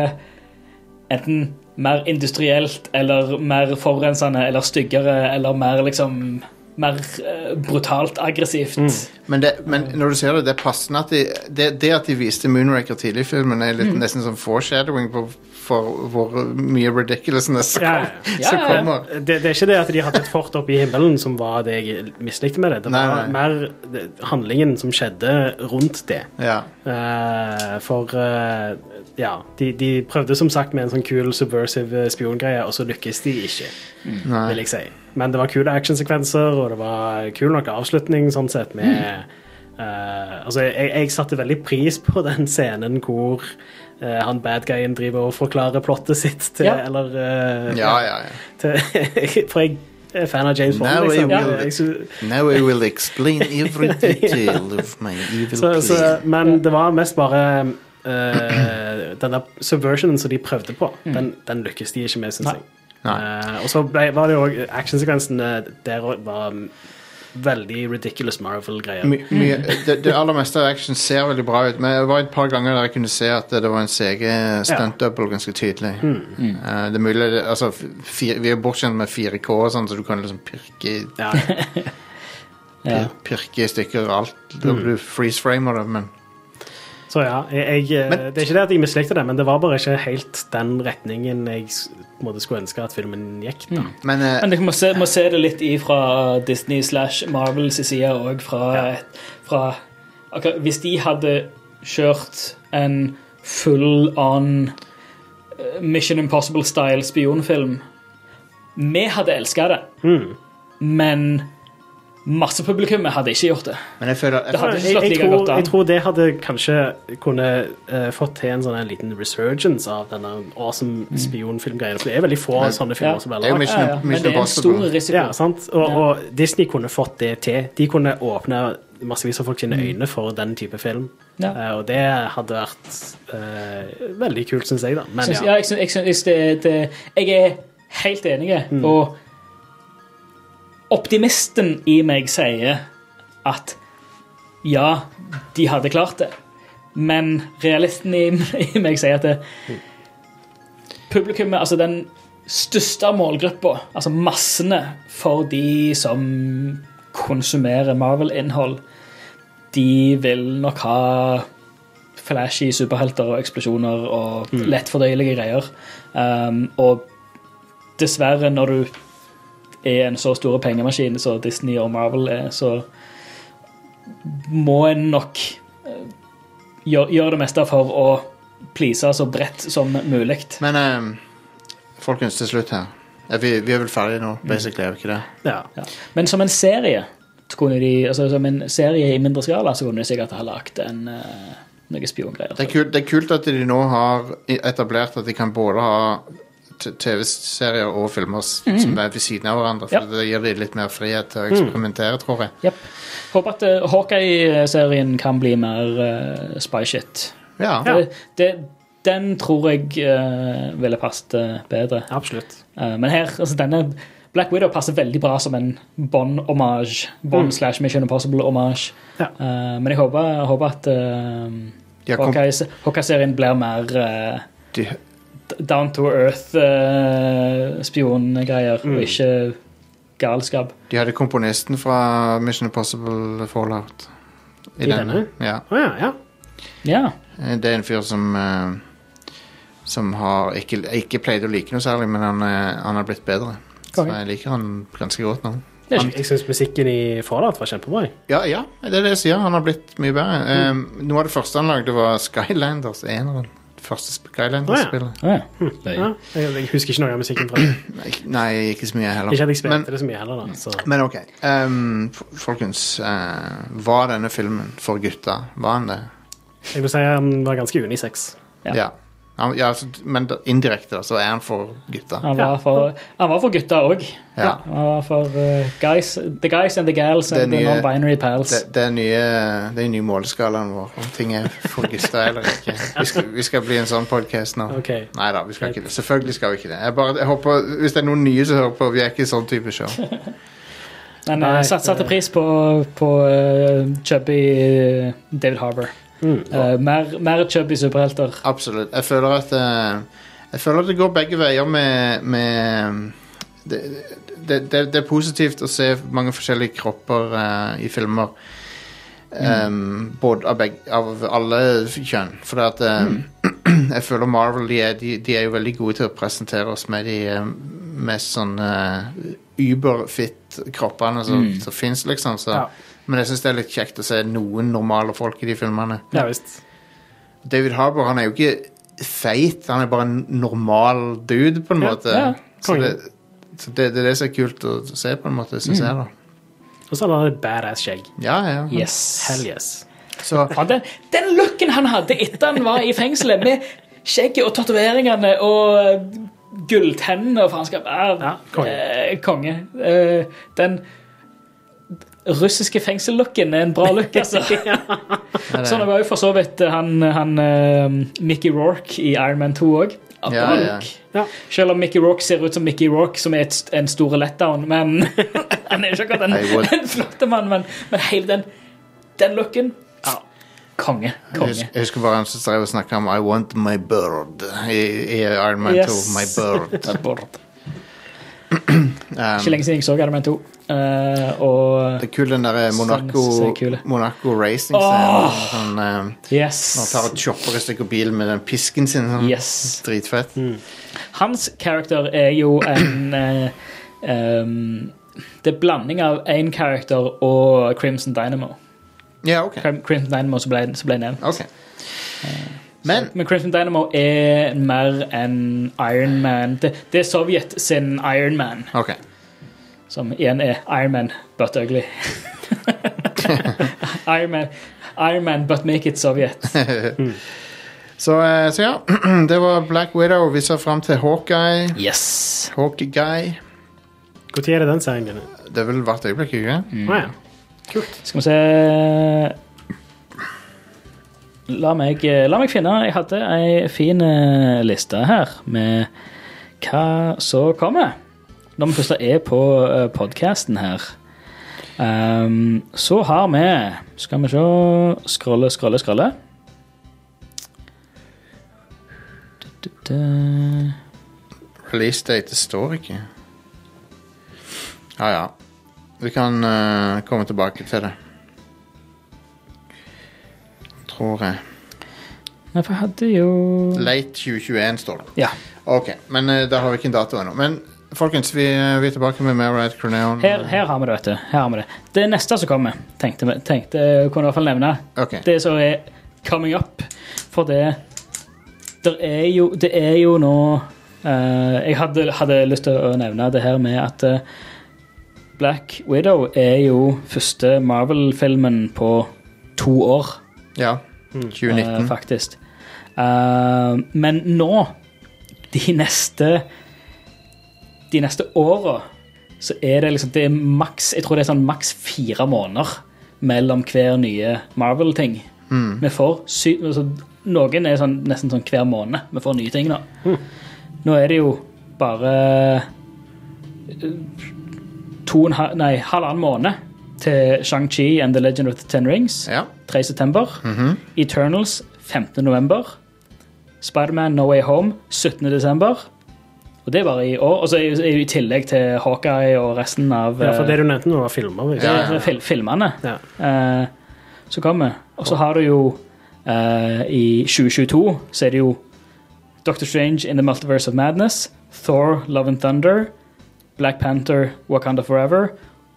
enten mer industrielt eller mer forurensende eller styggere eller mer liksom mer uh, brutalt aggressivt. Men, det, men når du ser det, det er passende at de, det, det at de viste Moonraker tidlig i filmen, er Mm. nesten sånn foreshadowing på, for hvor mye ridiculousness [laughs] som, Ja, ja, ja. som kommer. Det, det er ikke det at de hadde et fort oppe i himmelen som var det jeg mislikte med det. Det var nei. mer handlingen som skjedde rundt det. Ja. Eh, for eh, ja, de, de prøvde som sagt med en sånn kul subversive eh, spiongreie, og så lykkes de ikke, Nei. vil jeg si. Men det var kule actionsekvenser, og det var kul nok avslutning sånn sett med eh, Altså, jeg, jeg satte veldig pris på den scenen hvor uh, han badguyen driver og forklarer plottet sitt til Ja. Eller uh, ja, ja, ja. til, [laughs] For jeg er fan av James Bond, Now liksom. I will- Jeg sy- Now I will explain every detail of my [laughs] evil så, så, men det var mest bare eh, Den der subversionen som de prøvde på, den, den lykkes de ikke med, syns jeg. Eh, og så ble, var det jo òg actionsekvensene der også var veldig ridiculous Marvel-greier. Det, det aller meste av action ser veldig bra ut, men det var et par ganger der jeg kunne se at det var en CG stunt double ganske tydelig. Eh, det er mulig altså, fire, Vi er bortskjemt med 4K, og sånn, så du kan liksom pirke, Ja. Ja. [laughs] pir, pirke i stykker alt. Da blir du freeze-framer det, men Så ja, jeg, jeg, Men- det er ikke det at jeg mislikte det, men det var bare ikke helt den retningen jeg måte skulle ønske at filmen gikk. da. Men uh, Men dere må se, må se det litt ifra Disney slash Marvels side òg. Fra, fra okay, Hvis de hadde kjørt en full on eh, Mission Impossible-style spionfilm Vi hadde elska det, men massepublikummet hadde ikke gjort det. Men jeg føler Det hadde Jeg, ikke slått like godt an. jeg tror det hadde kanskje kunne uh, fått til en sånn en liten resurgence av denne awesome spionfilmgreiene. For det er veldig få Men- sånne filmer Ja. som er jo laget. Mission- Ja, ja. Men det er en stor risiko. Ja, sant? Og, og Disney kunne fått det til. De kunne åpne massevis av folk sine øyne for den type film. Ja. Uh, og det hadde vært uh, veldig kult, syns jeg, da. Men synes, ja. jeg, synes, jeg, synes det, det, jeg er helt enig, og optimisten i meg sier at ja, de hadde klart det, men realisten i, [laughs] i meg sier at det, publikummet, altså den største målgruppa, altså massene for de som konsumerer Marvel-innhold, de vil nok ha flashy superhelter og eksplosjoner og lettfordøyelige greier. Um, og dessverre, når du er en så stor pengemaskin som Disney og Marvel er, så må en nok eh, gjøre gjør det meste for å please så bredt som mulig. Men um, folkens, til slutt her. Er vi, vi er vel ferdige nå, basically, er vi ikke det? ja. Ja. Men som en serie kunne de, altså som en serie i mindre skala, så kunne de sikkert ha lagd en uh, noe spiongreier. Det det er kult at de nå har etablert at de kan både ha TV-serier og filmer s- som er ved siden av hverandre. For yep. Det gir de litt mer frihet til å eksperimentere, tror jeg. Yep. Håper at uh, Hawkeye-serien kan bli mer uh, spy shit. Ja. Det, det, den tror jeg uh, ville passet uh, bedre. Absolutt. Uh, men her, altså denne Black Widow passer veldig bra som en Bond-hommage. Bond slash Mission Impossible-hommage. Ja. Uh, men jeg håper, håper at uh, Hawkeye-serien blir mer uh, de, down to earth-spiongreier, og ikke galskap. de hadde komponisten fra Mission Impossible Fallout. I, I denne? Ja. Oh, ja, ja. Ja. Eh, Det er en fyr som uh, Som har ikke, ikke pleide å like noe særlig, men han, eh, han har blitt bedre. Så jeg liker han ganske godt nå. Er Jeg, syns musikken i Fallout var kjempebra. Ja, ja, det er det jeg sier. Han har blitt mye bedre. Eh, noe av det første han lagde, var Skylanders. Eneren. Første Skylanders-spillet. Å ja. Løye. Ja, jeg, jeg husker ikke noe av musikken fra det. Nei, Nei, ikke så mye heller. Ikke at jeg spilte men, det så mye heller, da. Så. men ok. Um, folkens, uh, var denne filmen for gutta? Var han det? Jeg vil si han var ganske unisex. Ja. Ja. Han, ja, altså, men indirekte da, så er han for gutta. Han var for, han var for gutta òg. Ja. Han var for uh, guys, the guys and the gals and nye, the non-binary pals. Det, det er nye, det er nye måleskalaen vår, om ting er for gutta eller ikke. [laughs] Vi skal, vi skal bli en sånn podcast nå. Okay. Nei da, vi skal ikke det. Selvfølgelig skal vi ikke det. Jeg bare, jeg håper, hvis det er noen nye som hører på, vi er ikke sånn type show. [laughs] Men jeg satte det- pris på, på uh, chubby eh, David Harbour. Mm. Uh, mer, mer chubby superhelter. Absolutt. Jeg føler at uh, Jeg føler at det går begge veier med, med det, det, det, det er positivt å se mange forskjellige kropper uh, i filmer. Um, både av, begge, av alle kjønn. For at mm. [clears throat] jeg føler Marvel de er, de, de er jo veldig gode til å presentere oss med de eh, mest sånn uber-fit kroppene som, Mm. som fins, liksom. Så. Ja. Men jeg syns det er litt kjekt å se noen normale folk i de filmene. Ja visst. David Harbour han er jo ikke feit, han er bare en normal dude, på en Ja, måte. ja, så det, så det, det er det som er kult å se, på en måte, syns jeg. da Og så har han et badass skjegg. Ja, ja. Yes. Hell yes. Så Ja, den, den looken han hadde etter han var i fengselet, med skjegget og tatoveringene og eh, gulltennene og faenskap Ja, konge. eh, Konge. Eh, den russiske fengsellooken er en bra look, [laughs] altså. Sånn var jo for så vidt han, han eh, Mickey Rourke i Iron Man 2 òg. Ja, ja. Ja. Selv om Mickey Rourke ser ut som Mickey Rourke, som er et, en stor letdown, men [laughs] han er ikke akkurat en, en flotte mann, men, men hele den, den looken ja. Konge. jeg Konge. husker, jeg husker bare han som drev og snakka om I want my bird i, i Iron Man 2. My bird. [laughs] [clears throat] Ikke Um, lenge siden jeg så Iron Man 2. Uh, og det er kul den der Monaco, så kule. Monaco racing Åh! Sånn, um, yes. når han tar og chopper et stykke bil med den pisken sin. Sånn. Yes. Dritfett. Hans karakter er jo en uh, um, Det er blanding av én karakter og Crimson Dynamo. Ja, OK. Crimson Dynamo som ble, som ble nevnt. ok Men Men Crimson Dynamo er mer enn Iron Man. Det, det er Sovjet sin Iron Man, OK. som igjen er Iron Man but ugly. [laughs] Iron Man, Iron Man but make it Sovjet. [laughs] Så, eh, så ja, [clears throat] det var Black Widow. Vi ser fram til Hawkeye. Yes. Hawkeye. Når er det den serien din? Det er vel hvert øyeblikk, ikke sant? Mm. Å ja. Kult. Skal vi se La meg, la meg finne Jeg hadde ei fin eh, liste her med hva som kommer. Når vi først er på uh, podkasten her. Um, så har vi Skal vi se. Du, du, du. Release date, står ikke. Ja, ja. Vi kan uh, komme tilbake til det. Tror jeg. Nei, for jeg hadde jo Late 2021 står det. Ja. Ok, men eh, da har vi ikke en dato ennå. Men folkens, vi, eh, vi er tilbake med mer Red Croneon. Her, her har vi det, vet du. Her har vi det. Det neste som kommer, tenkte vi tenkte, jeg kunne i hvert fall nevne. Ok. det som er coming up. For det der er jo, Det er jo nå eh, Jeg hadde, hadde lyst til å nevne det her med at eh, Black Widow er jo første Marvel-filmen på to år, Ja. eh, 2019. faktisk. Eh, men nå, de neste De neste åra, så er det liksom Det er maks Jeg tror det er sånn maks fire måneder mellom hver nye Marvel-ting. Mm. Vi får sy altså, Noen er sånn, nesten sånn hver måned vi får nye ting nå. Nå er det jo bare eh, to og en halv, nei, halvannen måned til Shang-Chi and The Legend of the Ten Rings. Ja. 3. september. Eternals 15. november. Spiderman No Way Home 17. desember. Og det er bare i år. Og så er jo- i tillegg til Hawkeye og resten av Ja, for eh, det du nevnte nå, var filmer. Ikke? Ja, ja, ja. fil filmene Ja. eh, som kommer. Og så har du jo uh, I 2022 så er det jo Doctor Strange in the Multiverse of Madness, Thor, Love and Thunder, Black Panther, Wakanda Forever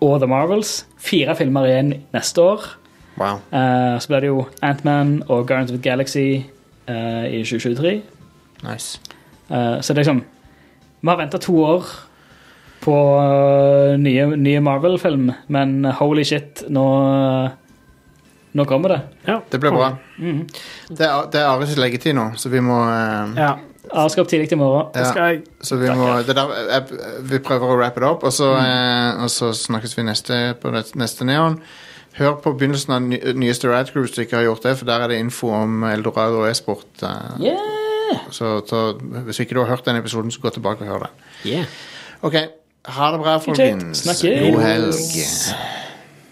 og The Marvels. Fire filmer igjen neste år. Wow. Uh, så blir det jo Ant-Man og Guardians of the Galaxy uh, i 2023. Nice. Uh, så det er liksom Vi har venta to år på nye, nye Marvel-film, men holy shit, nå Nå kommer det. Ja. Det blir bra. Det er, det er Ares leggetid nå, så vi må ja. Jeg skal opp tidlig i morgen. Ja, skal jeg Så vi må det der, jeg, Vi prøver å wrap it up, og så, eh, og så snakkes vi neste på det- neste Neon. Hør på begynnelsen av ny, nyeste Rad Crew hvis du ikke har gjort det, for der er det info om Eldorado og e-sport. eh, Yeah! så, så hvis ikke du har hørt den episoden, så gå tilbake og hør den. Yeah. OK. Ha det bra, folkens. God helg.